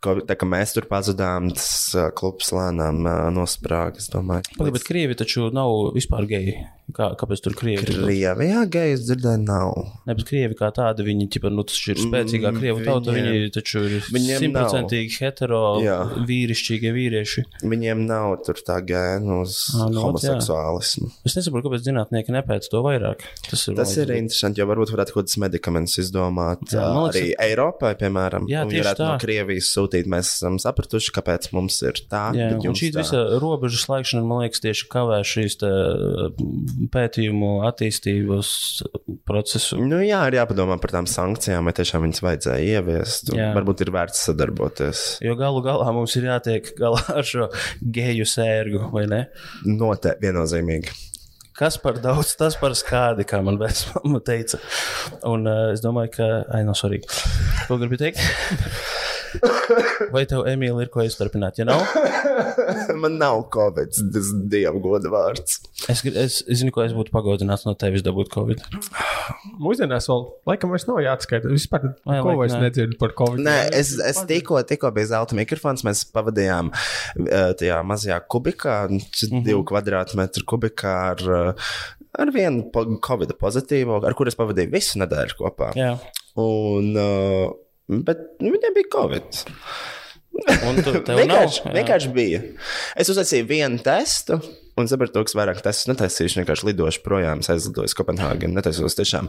D: ko, tā kā mēs tur pazudām, tas klubs lēnām nosprāga. Es domāju,
B: Pagaid, bet krievi taču nav vispār geji. Kā, kāpēc tur krievi?
D: Krievijā gejas dzirdēju nav.
B: Ne, bet krievi kā tādi, viņi ķipa, nu, ir spēcīgā
D: Mm,
B: krievu tauta,
D: viņiem-
B: viņi taču ir simtprocentīgi hetero,
D: Jā.
B: vīrišķīgie vīrieši.
D: Viņiem nav tur tā gēna uz
B: Ā, nu, ot, jā.
D: homoseksuālismu.
B: Es nesaprotu, kāpēc zinātnieki nepēta to vairāk. Tas ir,
D: Tas ir interesanti, jo varbūt varētu kaut kādus medikamentus izdomāt
B: Jā, liekas,
D: arī Eiropai, piemēram.
B: Jā, tieši
D: varētu no
B: tā.
D: Krievijas sūtīt. Mēs esam sapratuši, kāpēc mums ir tā.
B: Jā, un šī
D: tā.
B: visa robežu slēgšana, man liekas, tieši kavē šīs te, pētījumu attīstības procesu.
D: Nu, jā, ir jāpadomā par tām sankcijām, vai tiešām viņas vajadzēja ieviest. Varbūt ir vērts sadarboties.
B: Jo galu galā mums ir jātiek galā ar šo geju sērgu, vai ne?
D: Noteikti viennozīmīgi.
B: Kas par daudz, tas par skādi, kā man vecmāma teica. Un uh, es domāju, ka, ai, no svarīgi. Ko gribi teikt? Vai tev, Emīlija, ir ko izturpināt? Ja nav,
D: Man nav covid, tas ir dieva goda vārds.
B: es, es, es zinu, ko es būtu pagodināts no tevis dabūt Covid.
C: Mūsdienās vēl, laikam, vairs nav jāatskaita. Vispār
B: Vai, laik,
C: vairs
B: nē.
C: nedzirdu par Covid.
D: Nē, es, es tikko, tikko biju zelta mikrofons. Mēs pavadījām eh, tajā mazajā kubikā, mm. -hmm. divu kvadrātmetru kubikā ar, eh, ar vienu covid pozitīvo, ar kuru es pavadīju visu nedēļu kopā.
B: Jā,
D: Un, uh, bet nu, viņiem bija covid.
B: tev nav.
D: Vienkārši, vienkārši bija. Es uztaisīju vienu testu. Un sapratu, ka vairāk testus netaisīšu. Vienkārši lidošu projām, aizlidoju uz Kopenhāgenu. Netaisos tiešām,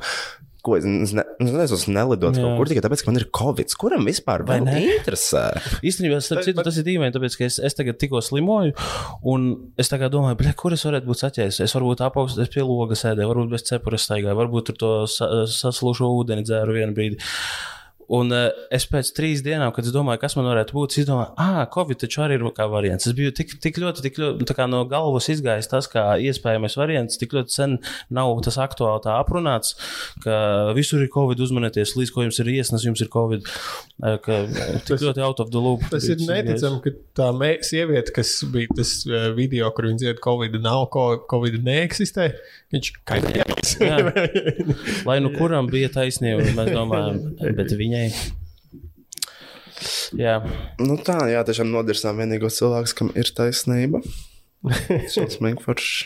D: ko es ne, netaisos nelidot
B: Jā.
D: kaut kur tikai tāpēc, ka man ir covid. Kuram vispār
B: Vai ne?
D: interesē?
B: Īstenībā, citu, tas ir dīvaini, tāpēc, ka es, es tagad tikko slimoju, un es tagad domāju, bļa, kur es varētu būt saķēries. Es varbūt apaugstos pie loga sēdēju, varbūt bez cepures staigāju, varbūt tur to sa saslušo ūdeni dzēru vienu brīdi. Un uh, es pēc trīs dienām, kad es domāju, kas man varētu būt, es domāju, ah, Covid taču arī ir kā variants. Es biju tik, tik ļoti, tik ļoti no galvas izgājis tas, kā iespējamais variants. Tik ļoti sen nav tas aktuāli tā aprunāts, ka visur ir Covid, uzmanieties, līdz ko jums ir iesnas, jums ir Covid. eh, Ka tik ļoti out of the loop.
C: Tas ir neticami, ka tā me, sieviete, kas bija tas video, kur viņa dzied, Covid nav, Covid neeksistē. Viņš kaitējās.
B: Lai nu kuram bija taisnība, mēs domājam, bet viņai. Jā,
D: Nu tā, jā, tiešām nodirsām vienīgo cilvēku, kam ir taisnība. Šausmīgi forši.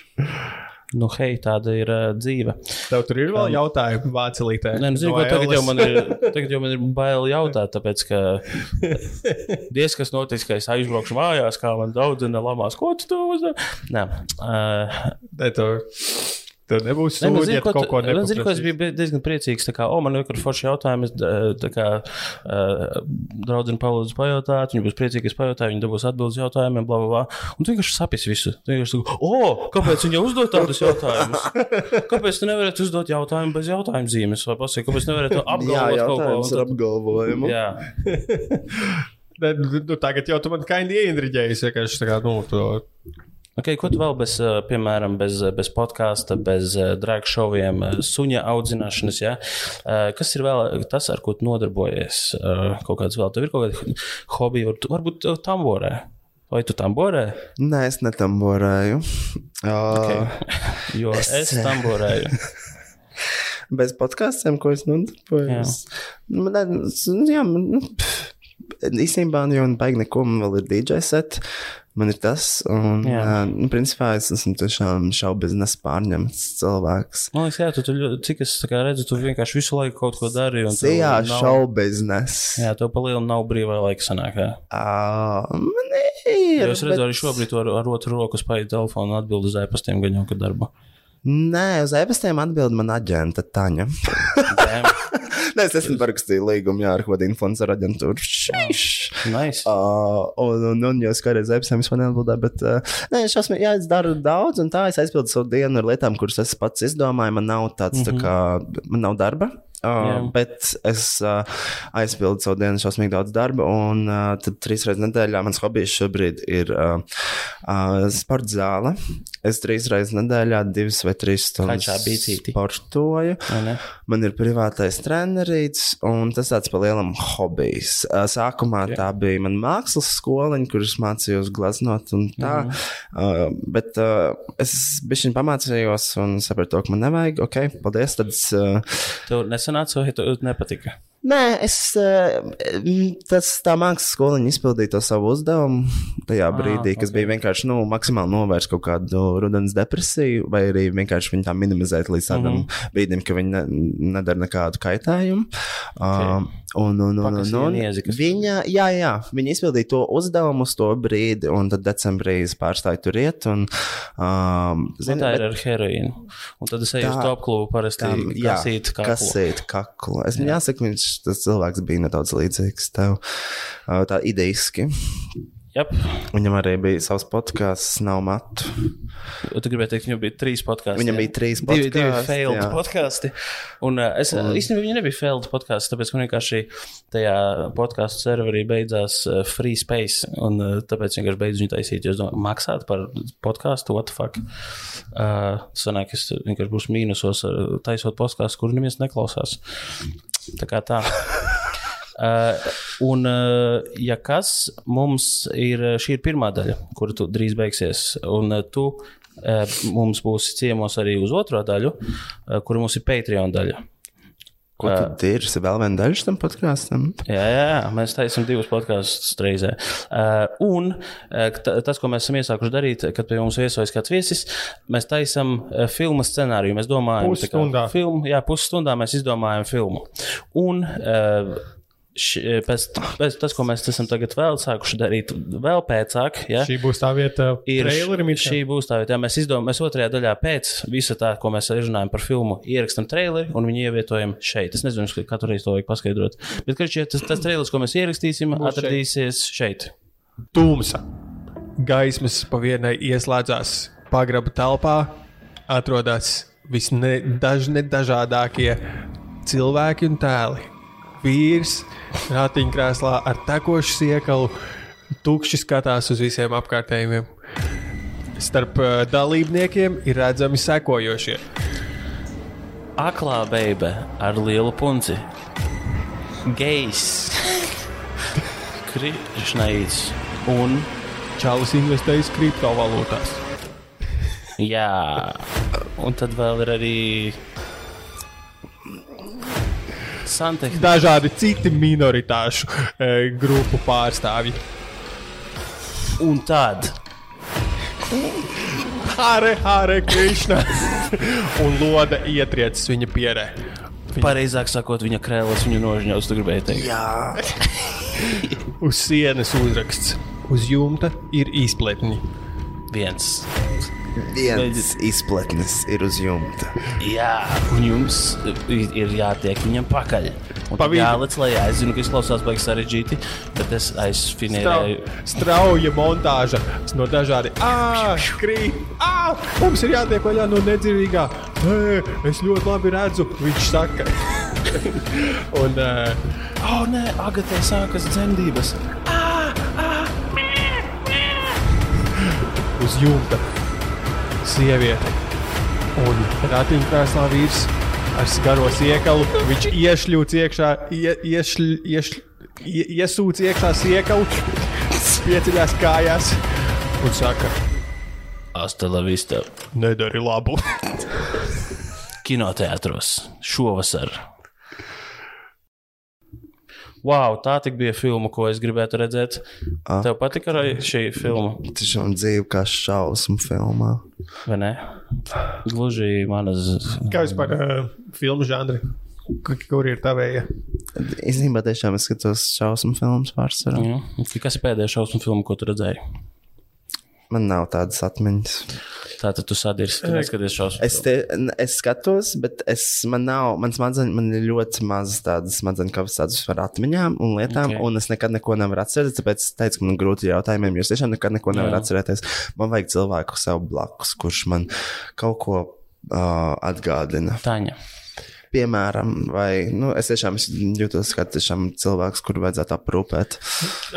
B: nu, hei, tāda ir uh, dzīve.
C: Tev tur ir vēl jautājumi vācelītē.
B: Nē, nu, zinu,
C: No
B: ko, tagad, jau man ir, tagad jau man ir bail jautāt, tāpēc, ka diez kas notiks, ka es aizbraukšu mājās, kā man daudzina lamās, ko tu to uzdari. Nē, uh,
C: Nē, tev, tev nebūs
B: man
C: sūdi,
B: zinu,
C: ja
B: ko,
C: kaut ko
B: tu- man zinu, ko es biju diezgan priecīgs. Tā kā, o, man ir forši jautājumi. Es, tā kā uh, draudzene palūdz pajautāt, viņi būs priecīgi, es pajautāju, viņi dabūs atbildes jautājumiem, bla, bla, bla. Un tu vienkārši sapis visu. Tu vienkārši saki, o, kāpēc viņi uzdod tādus jautājumus? Kāpēc tu nevarētu uzdot jautājumu bez jautājumu zīmes? Vai pasaka, kāpēc nevarētu
D: Jā,
B: apgalvot kaut
D: jautājums ar
B: ko?
D: apgalvojumu.
B: Jā,
C: Nē, nu, tagad jau tu man kaini. Vienkārši tā kā, nu, to
B: Okay, ko tu vēl bez, eh, piemēram, bez, eh, bez podkāsta, bez eh, drag šoviem, suņa audzināšanas? Ja? Kas ir vēl tas, ar ko tu nodarbojies? Kaut kāds vēl, tev ir kaut kāda hobija, varbūt tamborē. Vai tu tamborē?
D: Nē, es netamborēju.
B: Okay. Jo es, es tamborēju.
D: Bez podkāstiem, ko es nodarbojos. Nu, man nu, jā, man, nu, pff, īstenībā jau baigi neko, man vēl ir DJ set. Man ir tas, un,
B: Jā.
D: jā. nu, principā es esmu tiešām šaubiznesa pārņemts cilvēks.
B: Man liekas, jā, tu, tu, cik es redzu, tu vienkārši visu laiku kaut ko dari. tev
D: Jā,
B: nav-
D: šaubiznesa.
B: Jā, tev palielina nav brīvā laika sanāk. Jā.
D: Man
B: Jo
D: ir.
B: es redzu,
D: bet-
B: arī šobrīd tu ar, ar otru roku spēju telefonu un atbildi uz e-pastiem gan jau, ka darba.
D: Nē, uz e-pastiem atbild man aģenta Taņa. Nē, es esmu parakstījis līgumu jā, ar kādu influenceru aģentūru. Šiš.
B: Nice.
D: Uh, un, un, un, jau kādreiz apziņā vispār neatbildēju, bet uh, nē, es esmu, jā, es daru daudz, un tā es aizpildu savu dienu ar lietām, kuras es pats izdomāju. Man nav tāds, mm -hmm. tā kā, man nav darba. Uh,
B: Jā.
D: bet es uh, aizpildu savu dienu, šausmīgi daudz darba. Un uh, tad trīs reizes nedēļā mans hobijs šobrīd ir uh, uh, sporta zāle. Es trīs reizes nedēļā, divas vai trīs stundas sportoju. Man ir privātais treneris, un tas tāds pa lielam hobijs. Ā, Sākumā tā bija mana mākslas skoliņa, kuras mācījos glaznot un tā. Mm uh, bet uh, es bišķiņ pamācījos un sapratu, ka man nevajag. Ok, paldies. Tad uh,
B: Tev nes sanāca, vai tev nepatika?
D: Nē, es eh, tas tā mākslas skoliņa izpildīja to savu uzdevumu tajā brīdī, kas
B: ok.
D: bija vienkārši nu, maksimāli novērst kaut kādu rudens depresiju, vai arī vienkārši viņu tā minimizēt līdz tādam brīdim, ka viņi ne, nedara nekādu kaitējumu. Um, un, un, un, un, un,
B: kas-
D: viņa, jā, jā, viņa izpildīja to uzdevumu uz to brīdi, un tad decembrī es pārstāju tur iet. Un, um,
B: Zini,
D: zini,
B: tā
D: bet-
B: ir ar heroīnu. Un tad es eju uz
D: Tā-
B: top klubu parasti
D: jā,
B: kasīt kaklu.
D: kasīt kaklu. Es viņam jāsaka, viņš tas cilvēks bija nedaudz līdzīgs tev. Tā idejiski.
B: Jep.
D: Viņam arī bija savs podkāsts, nav matu.
B: Tu gribēji teikt, viņam bija trīs podkāsti.
D: Viņam
B: jā?
D: bija trīs
B: divi, divi
D: podcasts,
B: failed
D: jā.
B: podkāsti. Un uh, es un... īstenībā viņi nebija failed podkāsti, tāpēc, ka vienkārši tajā podkāstu serverī beidzās uh, free space. Un uh, tāpēc vienkārši beidzu viņu taisīt. Jo es domāju, maksāt par podkāstu, what the fuck. Uh, sanāk, es vienkārši būšu mīnusos, taisot podkāstu, kur neviens neklausās. Tā kā tā. Uh, un, uh, ja kas, mums ir šī ir pirmā daļa, kura tu drīz beigsies. Un uh, tu uh, mums būsi ciemos arī uz otro daļu, uh, kura mums ir Patreon daļa.
D: Ko tad ir? Tas ir vēl viena daļa tam podkāstam.
B: Jā, jā, mēs taisām divus podkāstus reizē. Uh, un uh, tas, ko mēs esam iesākuši darīt, kad pie mums viesojas kāds viesis, mēs taisām uh, filmu scenāriju. Mēs domājam, kā
C: Pusstundā.
B: Filmu, jā, pusstundā mēs izdomājam filmu. Un uh, š, pēc, pēc tas, ko mēs esam tagad vēl sākuši darīt, vēl pēcāk, ja,
C: Šī būs tā vieta,
B: ir
C: trailerim.
B: š- šī būs tā, jā, mēs izdomājam, mēs otrajā daļā pēc visa tā, ko mēs runājam par filmu, ierakstam traileri un viņu ievietojam šeit. Es nezinu, ka katru reizi to vajag paskaidrot. Bet, kad šie, tas, tas traileris, ko mēs ierakstīsim,
C: Būs
B: atradīsies šeit.
C: Tumsa. Gaismas pa vienai ieslēdzās pagraba telpā, atrodas visdažādākie cilvēki un tēli. Vīrs ratiņkrēslā ar tekošu siekalu, tukši skatās uz visiem apkārtējiem. Starp uh, dalībniekiem ir redzami sekojošie.
B: Aklā beibe ar lielu punci. Gejs. Krišnaids. Un,
C: Čālis investējas kriptovalūtās.
B: jā, un tad vēl ir arī Santehnika.
C: Dažādi citi minoritāšu e, grupu pārstāvji.
B: Un tad
C: Hare, Hare, Krishna! Un loda ietriecis viņa pierē.
B: Pareizāk sakot, viņa krēslas viņu nožņaus, tu gribēji teikt.
D: Jā,
C: Uz sienas uzraksts. Uz jumta ir izpletni.
B: Viens.
D: Viens izpletnis ir uz jumta.
B: Jā, un jums ir jātiek viņam pakaļ. Un
C: Pa
B: tad
C: vidu.
B: jālec lejā. Es zinu, ka izklausās baigi sarežģīti, bet es aizfinēju.
C: Strauja montāža no dažādiem. Ah, krīt! Ah, mums ir jātiek vaļā no nedzirdīgā. Es ļoti labi redzu, viņš saka. Un uh,
B: O, nē, Agatē sākas dzemdības.
C: uz jumta sieviete. Un ratiņkrēslā vīrs ar skaro siekalu. Viņš iešļūts iekšā, ie, iešļ, iešļ, ie, iesūc iekšā siekalu, pieceļās kājās un saka,
B: Asta la vista.
C: nedari labu.
B: Kinoteātros šovasar. Wow, tā tik bija filma, ko es gribētu redzēt.
D: Ah.
B: Tev patika arī šī filma,
D: Tiešām dzīve kā šausmu filmā.
B: vai ne? Gluži manas.
C: Kā vispār uh, filmu žanri? Kur, ir tavēja?
D: Īstenībā tiešām es skatos šausmu filmas pārsvarā.
B: Jā. Kas ir pēdējā šausmu filma, ko tu redzēji?
D: Man nav tādas atmiņas.
B: Tātad tu sadirsi, tu neskaties šausmu
D: Es, te, es skatos, bet es, man nav, man, smadzeņ, man ir ļoti maz tādas smadzeņu kapacitātes par atmiņām un lietām,
B: Ok.
D: okay. un es nekad neko nevaru atcerēties. Tāpēc es teicu, ka man grūti jautājumiem, jo es tiešām nekad neko nevaru
B: Jā.
D: atcerēties. Man vajag cilvēku sev blakus, kurš man kaut ko uh, atgādina.
B: Taņa.
D: Piemēram, vai nu, es tiešām jūtos kā tiešām cilvēks, kuru vajadzētu aprūpēt.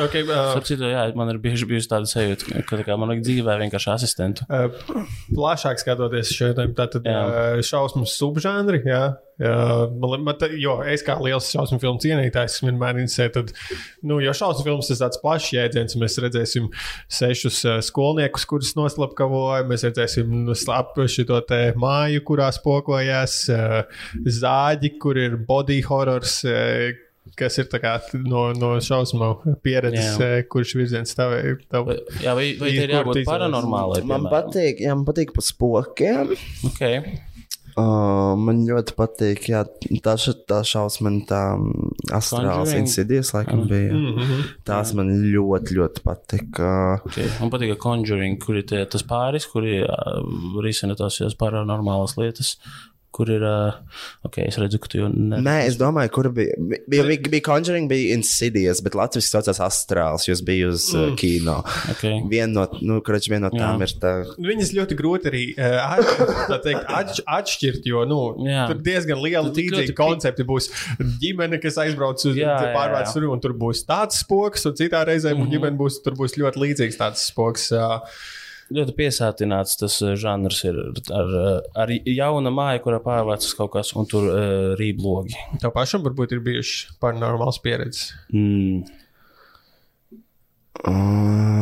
C: Okay, uh,
B: Starp citu, jā, man ir bieži bijusi tāda sajūta, ka tā kā man vajag dzīvē vienkārši asistentu.
C: uh, plašāk skatoties šo jautājumu, tātad uh, šausmu subžanri, jā, man, li- man, te- jo es kā liels šausmu filmu cienītājs, vienmēr interesē, tad, nu, jo šausmu filmas ir tāds plašs jēdziens, mēs redzēsim sešus uh, skolniekus, kurus noslapkavoja, mēs redzēsim nu, slapu šito te māju, kurā spokojās, uh, zāģi, kur ir body horrors. Uh, Kas ir tā kā no, no šausmu pieredzes,
B: Jā.
C: kurš virziens tev ir?
B: Jā, vai, vai ir jābūt paranormālai?
D: Man patīk, jā, man patīk par spokiem.
B: Okay.
D: Uh, man ļoti patīk, jā, tā, tā šausmina, tā astrāls insidies, laikam bija. Mm -hmm. Tās man ļoti, ļoti patika.
B: Okay. Man patīk Conjuring, kur ir tie, tas pāris, kur ir uh, risina tās paranormālas lietas. Kur ir, uh, ok, es redzu, ka tu jau ne...
D: Nē, es domāju, kur bija. Bija, bija, bija Conjuring, bija Insidious, bet Latvijas saucās Astrāls, jo es biju uz mm. kino.
B: Okay.
D: Viena no, nu, kurš viena no tām
B: Jā.
D: ir tā.
C: Viņas ļoti grūti arī uh, teikt, atš, atšķirt, jo nu,
B: Jā.
C: tur diezgan liela līdzīga koncepta. Būs ģimene, kas aizbrauc uz
B: jā.
C: tur, un tur būs tāds spoks, un citā reizē mm -hmm. ģimene būs, tur būs ļoti līdzīgs tāds spoks. Uh,
B: Ļoti piesātināts tas uh, žanrs ir ar, ar jaunu māju, kurā pārvācas kaut kas, un tur uh, rīb logi.
C: tev pašam varbūt ir bijušas paranormāls pieredzes.
B: Mm.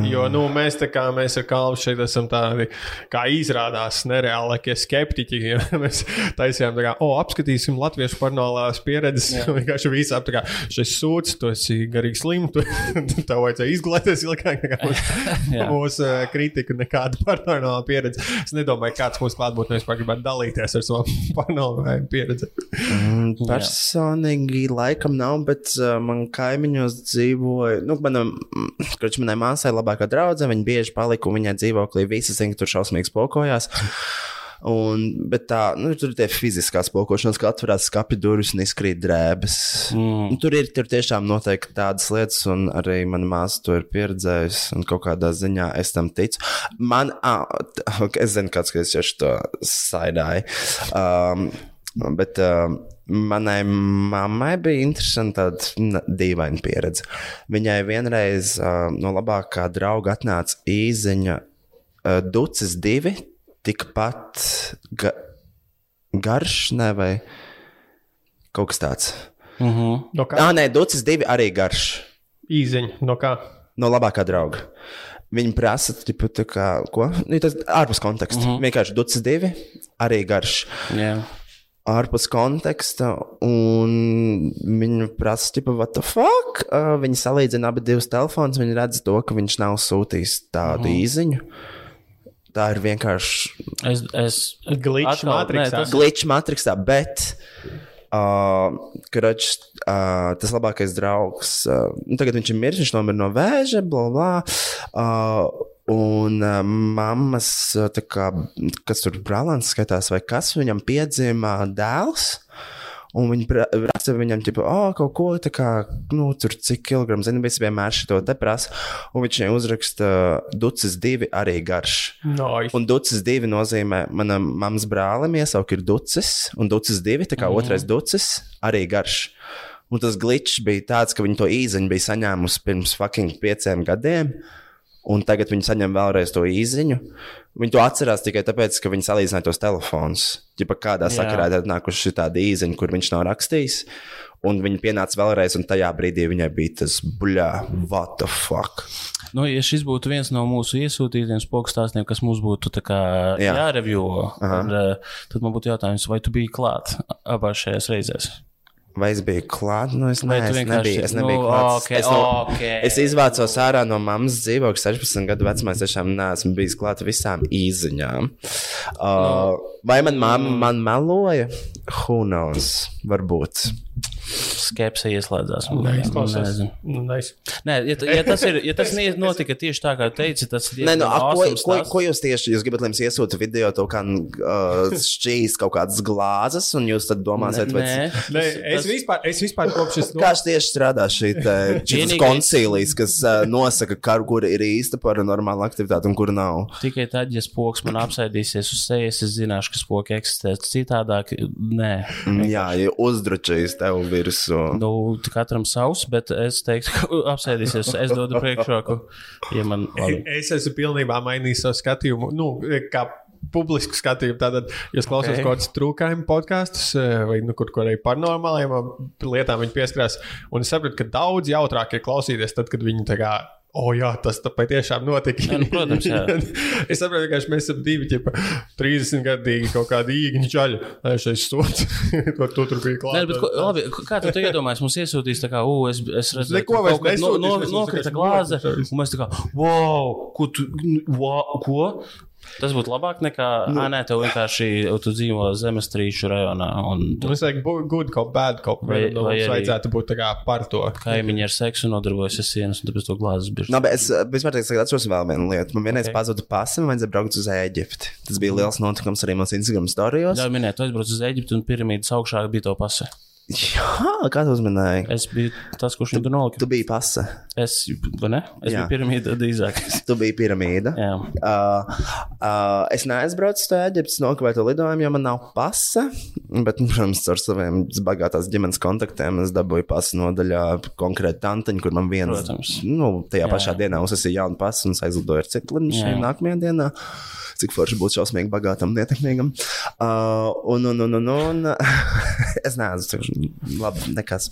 C: Jo nu, mēs, tā kā, mēs ar Kalnu šeit esam tādi, kā izrādās, nereālākie skeptiķi. Ja mēs taisījām, tā kā, o, apskatīsim latviešu paranormālās pieredzes. Vienkārši visām, tā kā, šis sūds, tu esi garīgi slims, tu tev vajadzēja izglābties ilgāk. Mūsu uh, kritika nekāda paranormāla pieredze. Es nedomāju, kāds mūsu klātbūtnē vispār gribētu dalīties ar savu paranormālu pieredzi.
D: Mm, Personīgi laikam nav, bet uh, man kaimiņos dzīvoja. Nu, manam, kurš manai māsai labākā draudzene, viņa bieži palika un viņai dzīvoklī visi zina, ka tur šausmīgi spokojās. Un, bet tā, nu, tur ir tie fiziskās spokošanas, ka atverās skāpju durvis un izkrīt drēbes. Mm. Tur ir tur tiešām noteikti tādas lietas, un arī mana māsa to ir pieredzējusi. Un kādā ziņā es tam ticu. Man, ah, es zinu, kāds, ka es jau to saidāju. Um, bet um, manai mammai bija interesanta tāda dīvaina pieredze. Viņai vienreiz uh, no labākā drauga atnāca īziņa uh, ducis divi, tikpat ga garš, ne vai kaut kas tāds.
B: Mm -hmm.
C: No kā?
D: Ah, nē, ducis divi arī garš.
C: Īziņa, no kā?
D: No labākā drauga. Viņi prasa, tipu, tā kā, ko? Nu, tas ārpus konteksta. Mm -hmm. Vienkārši ducis divi, arī garš.
B: Jā.
D: Ārpus konteksta, un viņi prasa, tipo, what the fuck? Uh, viņi salīdzina abi divus telefonus, viņi redz to, ka viņš nav sūtījis tādu mm. īziņu. Tā ir vienkārši
B: Es, es
C: Glitch Matrixā.
B: nē, tas-
D: glitch matrixā, bet. Uh, Karač, uh, tas labākais draugs, uh, nu, tagad viņš ir miris, viņš nomira no vēža, bla, bla. Uh, un uh, mammas, uh, kā, kas tur brālēns skatās, vai kas viņam piedzima dēls. Un viņi pra- raksta viņam, tipo, oh, kaut ko tā kā, nu, tur cik kilograms, zinu, visi vienmēr šo te prasa. Un viņš viņai uzraksta, ducis divi arī garš.
C: No,
D: Un ducis divi nozīmē, manam mammas brālim iesaukt ir ducis, un ducis divi, tā kā mm. otrais ducis, arī garš. Un tas glitch bija tāds, ka viņi to īziņu bija saņēmusi pirms fucking pieciem gadiem, un tagad viņi saņem vēlreiz to īziņu. Viņi to atcerās tikai tāpēc, ka viņi salīdzināja tos telefonus. Ja kādā
B: Jā.
D: sakarā ir atnākuši tādi īziņi, kur viņš nav rakstījis. Un viņi pienāca vēlreiz, un tajā brīdī viņai bija tas buļbuļs, what the fuck.
B: Nu, ja šis būtu viens no mūsu iesūtītiem spoku stāstiem, kas mums būtu
D: Jā.
B: jārevjo, un, uh, tad man būtu jautājums, vai tu biji klāt abās šajās reizēs?
D: Vai es biju klāts? Nu, es, ne, es
B: vienkārši-
D: nebiju, es
B: nu,
D: nebiju klāts.
B: ok,
D: es, no,
B: ok.
D: es izvācos ārā no mammas dzīvokļa 16 gadu vecumā. Es tiešām neesmu bijis klāts visām īziņām. Uh, vai man mamma man meloja? Who knows? Varbūt.
B: Skepse ieslēdzās.
C: Neizklausās.
B: Nezinu.
C: Nu, nice.
B: Nē, ja, ja tas, ir, ja tas nie- notika tieši tā, kā teici, tas ir
D: Nē, nu, a, ko, ko, ko jūs tieši jūs gribat, lai jums iesūta video, to kā uh, šķīst kaut kādas glāzes, un jūs tad domāsiet, vai
B: Nē,
C: Nē, es, vispār, es vispār kopš es
D: Kā tieši strādā šī šis koncīlijas, kas uh, nosaka, kar, kur ir īsta paranormāla aktivitāte un kur nav?
B: Tikai tad, ja spoks man apsēdīsies uz sejas, es zināšu, ka spoki eksistē. Citādāk, nē.
D: Mm, Jā, ja uzdručīs tev virsū.
B: Nu, katram savs, bet es teiktu, ka apsēdīsies. Es dodu priekšroku, ja man labi.
C: Es esmu pilnībā mainījis savu skatījumu. Nu, kā publisku skatījumu. Tātad, ja
B: Ok.
C: okay. kaut kādus trūkumu podkāstus, vai nu, kur, kur arī par normāliem lietām viņi pieskarās, un es saprotu, ka daudz jautrāk ir klausīties tad, kad viņi tā kā. O, jā, tas patiešām notika.
B: Jā, nu, protams, jā.
C: es saprotu, ka mēs esam divi, ģipa, 30 gadīgi kaut kādi īņķi čaļi. Es esmu sots, ko tu tur biji
B: Nē,
C: klāts.
B: ko, labi, kā tu to iedomājies? Mums iesūtīs, tā kā, uh, es, es redzēju,
C: Neko vairs
B: no,
C: nesūtīs,
B: no,
C: es
B: nokrita glāze, un mēs tā kā, wow, ko tu, wow, ko? Tas būtu labāk nekā, nu, nē, tev vienkārši, tu dzīvo zemestrīču rajonā, un tu
C: Mums vajag būt good cop, bad cop.
B: Vai-
C: Vai, nu,
B: vai arī-
C: vajadzētu būt par to.
B: kaimiņi ar seksu nodarbojas ar sienas, un tāpēc to glāzes.
D: Nu, bet es eh, vispār teiktu, ka atceros vēl vienu lietu. Man vienreiz
B: Ok.
D: okay. pazuda pasta, man vajadzēja braukt uz Eģipti. Tas bija liels notikums arī mūsu Instagram storijos.
B: Jā, minēt, tu aizbrauc uz Eģiptu un piramīdas augšā bija to pase.
D: Jā, kā tu uzminēji?
B: Es biju tas, kurš viņu nolika.
D: Tu biji pasta.
B: Es, vai ne? Es
D: Jā.
B: biju piramīda drīzāk.
D: Tu biji piramīda.
B: Jā.
D: Uh, uh, es neaizbraucu uz Eģiptes, nokavēju to lidojumu, jo man nav pasa. Bet, protams, ar saviem bagātās ģimenes kontaktiem es dabūju pasu nodaļā konkrēti tantiņu, kur man viens,
B: Protams.
D: nu, tajā
B: Jā.
D: pašā dienā uzsāca jaunu pasu un aizlidoju ar citu lidmašīnu
B: Jā.
D: nākamajā dienā. Cik forši būt šausmīgi bagātam, netekmīgam. Uh, un, un, un, un, un es neesmu labi, nekas.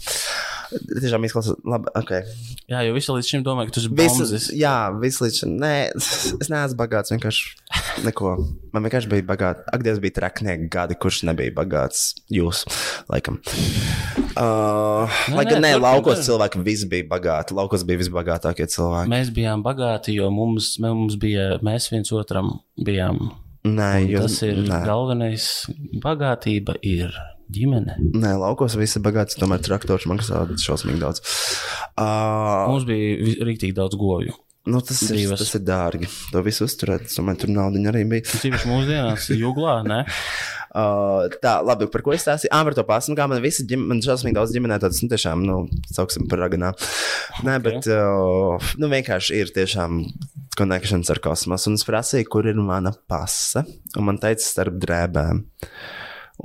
D: Tiešām izklausās labi. Okay.
B: Jā, jo visi līdz šim domāja, ka tu esi
D: Visu,
B: bombas.
D: jā, viss līdz šim. Nē, es neesmu bagāts. Vienkārši neko. Man vienkārši bija bagāts. Ak, Dievs, bija traknieki gadi, kurš nebija bagāts. Jūs, laikam. Uh,
B: Nē,
D: lai gan
B: nē,
D: nē, laukos
B: turpin.
D: cilvēki visi bija bagāti. Laukos bija visbagātākie cilvēki.
B: Mēs bijām bagāti, jo mums, mums bija, mēs viens otram bijām.
D: Nē, jūs,
B: Tas ir
D: nē.
B: galvenais. Bagātība ir ģimene.
D: Nē, laukos visi ir bagāti. Tomēr traktors maksā šausmīgi daudz. Uh,
B: Mums bija rīktīgi daudz govju.
D: Nu, tas, ir, tas ir dārgi. To visu uzturēt. Es domāju, tur nauda arī bija.
B: Tīpaši mūsdienās, jūglā?
D: Uh, tā, labi, par ko es stāstīju? Ah, par to pasu. Nu, kā man visi ģimene, man šausmīgi daudz ģimenē tādas, nu, tiešām, nu, sauksim par raganā. Nē,
B: Ok.
D: bet, uh, nu, vienkārši ir tiešām konekšņs ar kosmosu. Un es prasīju, kur ir mana pasa. Un man teica, starp drēbēm.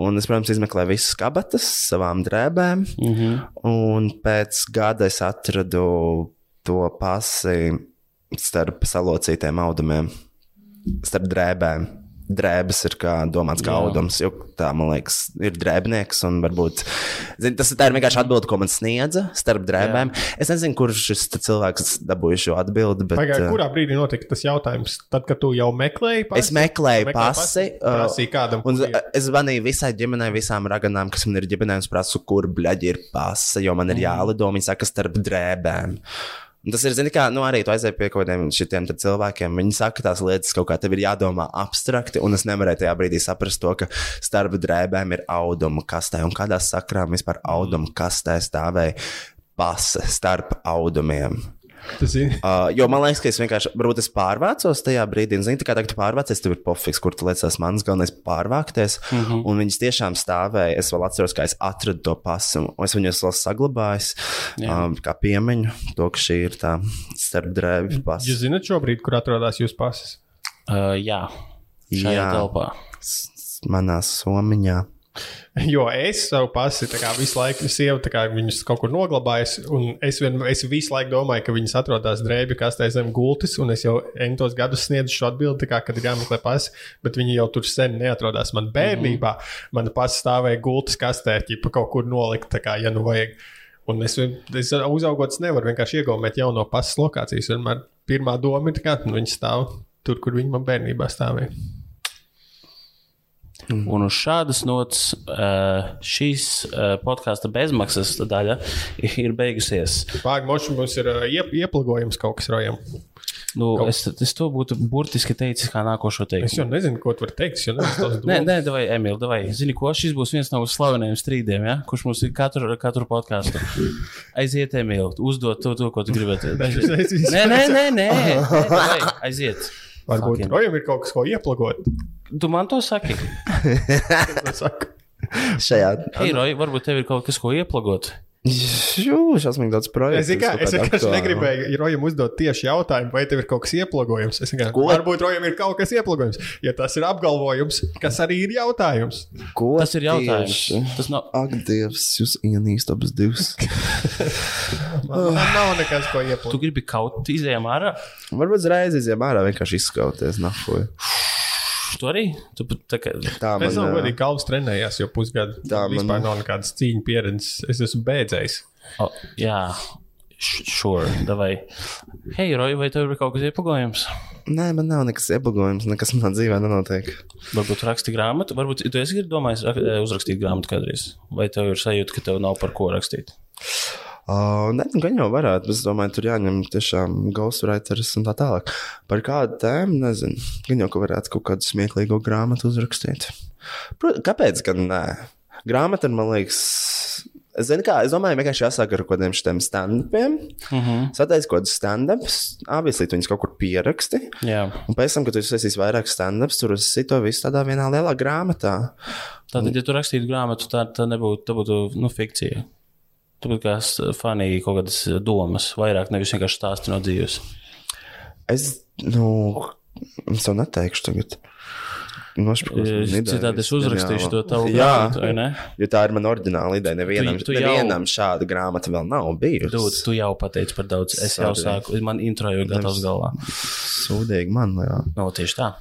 D: Un es, protams, izmeklēju visas kabatas savām drēbēm.
B: Mm -hmm.
D: Un pēc gada es atradu to pasi starp salocītiem audumiem, starp drēbēm. Drēbes ir kā domāts kā
B: Jā.
D: audums, jo tā, man liekas, ir drēbnieks. un Varbūt, zin, tas ir vienkārši atbilde, ko man sniedza starp drēbēm. Jā. Es nezinu, kurš šis cilvēks dabūja šo atbildi, bet
C: Pagaidā,
D: uh,
C: kurā brīdī notika tas jautājums? Tad, kad tu jau meklēji pasi?
D: es meklēju
C: Meklēji
D: pasi. uh,
C: Prasīji kādam,
D: Un es zvanīju visai ģimenei, visām raganām, kas man ir ģimenē, un prasu, kur bļaģi ir pasa, jo man ir jālido. Viņi saka, starp drēbēm. Un tas ir, zini, kā, nu, arī tu aizēji pie kaut kādiem šitiem cilvēkiem. Viņi saka, tās lietas kaut kā tev ir jādomā abstrakti, un es nevarēju tajā brīdī saprast to, ka starp drēbēm ir auduma kastē, un kādā sakrā vispār auduma kastē stāvēja pasa starp audumiem. Uh, jo man liekas, ka es vienkārši, varbūt es pārvācos tajā brīdī, un, zini, tā kā tagad tu pārvācies, tev ir pofiks, kur tu liekas, mans galvenais pārvākties. Mm
B: Mhm.
D: -hmm. Un viņas tiešām stāvēja. Es vēl atceros, kā es atradu to pasu, un es viņus vēl saglabāju. Um, kā piemiņu to, ka šī ir tā starpdrēbju pasa.
C: Jūs zināt šobrīd, kur atrodas jūsu pasis?
B: Uh, jā, šajā
D: Jā.
B: telpā.
D: S- Manā somiņā.
C: Jo es savu pasi tā kā visu laiku, sieva kā viņus kaut kur noglabājusi, un es, vien, es visu laiku domāju, ka viņas atrodas drēbju kastē zem gultas, un es jau entos gadus sniedzu šo atbildi, kā, kad ir jāmeklē pasi, bet viņi jau tur sen neatrodas. Man bērnībā mm -hmm. mana pasi stāvēja gultas kastē, ķipa kaut kur nolikt, tā kā, ja nu vajag. Un es, es uzaugot, nevaru vienkārši iegaumēt jauno pasas lokācijas. Vienmēr pirmā doma ir, ka nu, viņi stāv tur, kur viņi man bērnībā stāvēja.
B: Un uz šādas nots uh, šīs uh, podkāstu bezmaksas daļa ir beigusies.
C: Moši mums ir iep, ieplagojums kaut kas rojam.
B: Nu, es, es to būtu burtiski teicis, kā nākošo
C: Es
B: teikumu.
C: jau nezinu, ko tu vari teikt. Es
B: Nē, nē, vai Emīl, vai zini, ko šis būs viens no slavenajiem strīdiem, ja? kurš mums ir katru, katru podkāstu. Aiziet, Emīl, uzdot to, to, ko tu gribētu.
C: Aiziet.
B: Nē, nē, nē, nē, nē davai, aiziet.
C: Varbūt rojam ir kaut kas, ko ieplagot.
B: Tu man to saki.
C: Es saku.
D: Šajā.
B: Hei, Roja, varbūt tev ir kaut kas, ko ieplagot.
D: Jū, šausmīgi daudz projektu.
C: Es, kā, es vienkārši negribēju Rojam uzdot tieši jautājumu, vai tev ir kaut kas ieplagojums. Es vienkārši
D: Ko?
C: varbūt Rojam ir kaut kas ieplagojums. Ja tas ir apgalvojums, kas arī ir jautājums.
D: Ko
B: Tas ir jautājums.
D: tieši?
B: Tas nav.
D: Ak, Dievs, jūs ienīstat abas divas.
C: Man, man nav nekas, ko
B: Tu
C: ieplagot.
B: gribi kaut izējām ārā?
D: Varbūt uzreiz izjām ārā vienkārši izskauties. Nafoju.
B: Tu arī? Tu, pat tā kā,
D: Tā
C: Es
D: man
C: nav
D: ā,
C: godīgi, ka Kalvis trenējās jau pusgadu.
D: Tā man-
C: vispār nav nekādas cīņu pieredzes. Es esmu beidzējis.
B: oh, jā, sure, davai. Hei, Roja, vai tev ir kaut kas iepagojams?
D: Nē, man nav nekas iepagojums, nekas manā dzīvē nenotiek.
B: Varbūt raksti grāmatu, varbūt tu esi domājis eh, uzrakstīt grāmatu kādreiz. Vai tev ir sajūta, ka tev nav par ko rakstīt?
D: Uh, nē, nu, gan jau varētu, bet es domāju, tur jāņem tiešām ghostwriters un tā tālāk. Par kādu tēmu, nezinu. Gan jau, ka varētu kaut kādu smieklīgu grāmatu uzrakstīt. Protams, kāpēc gan nē? Grāmata man liekas, es kā, es domāju, vienkārši jāsāk ar kaut kādiem šiem stand-upiem.
B: Uh -huh.
D: Sataisu kaut kādus stand-ups, abas lietas viņas kaut kur pieraksti.
B: Jā,
D: Un pēc tam, kad tu esi vairāk stand-ups, tur es to visu tādā vienā lielā grāmatā.
B: tātad, ja tu rakstītu grāmatu, tā, tā nebūtu, tā būtu nu, fikcija. Tā būtu kā s- fanīgi kaut kādas domas, vairāk nevis vienkārši stāsti no dzīves.
D: Es, nu, es to neteikšu tagad.
B: Citādi es uzrakstīšu to tavu
D: Jā.
B: grāmatu?
D: Jo tā ir mana oriģināla ideja. Nevienam,
B: Tu-
D: tu,
B: tu jau-
D: nevienam šāda grāmata vēl nav bijusi.
B: Dod, tu jau pateici par daudz. Es jau
D: Sorry.
B: sāku, man intro jau ir gatavs galvā.
D: Sūdīgi man, jā.
B: No, tieši tā.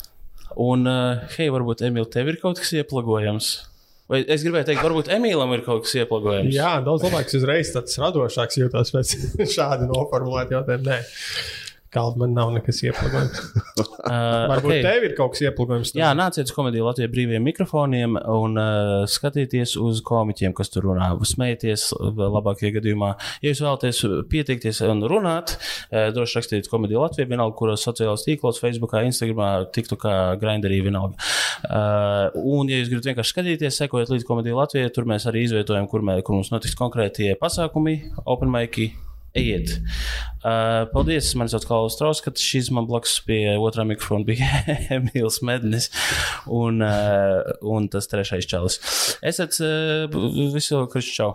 B: Un, uh, hei, varbūt Emīl, tev ir kaut kas ieplagojams? Vai es gribēju teikt, varbūt Emīlam ir kaut kas ieplagojams?
C: Jā, daudz labāk. Uzreiz tāds radošāks jūtos pēc šādi noformulēta jautājuma. Kalvis man nav nekas ieplānojams.
B: Uh,
C: Varbūt
B: okay.
C: tev ir kaut kas ieplānojams.
B: Jā, nāciet uz komēdiju Latvijas brīviem mikrofoniem un uh, skatieties uz komiķiem, kas tur runā. Smējieties, labākajā gadījumā. Ja jūs vēlaties pieteikties un runāt, uh, droši rakstiet komēdiju Latvijā, vienalga, kuros sociālajos tīklos, Facebook, Instagram, TikTokā, Grinderī, vienalga. Uh, un, ja jūs gribat vienkārši skatīties, sekojiet līdz komēdiju Latvijai, tur mēs arī izvietojam, kur, mē, kur mums notiks konkrētie pasākumi, open maiki. Ejiet. Uh, paldies, man sauc Kalns Strauskats. Šis man blakus pie otrā mikrofona bija Emīls Mednis un, uh, un tas trešais čalis. Esat uh, visu, kas čau!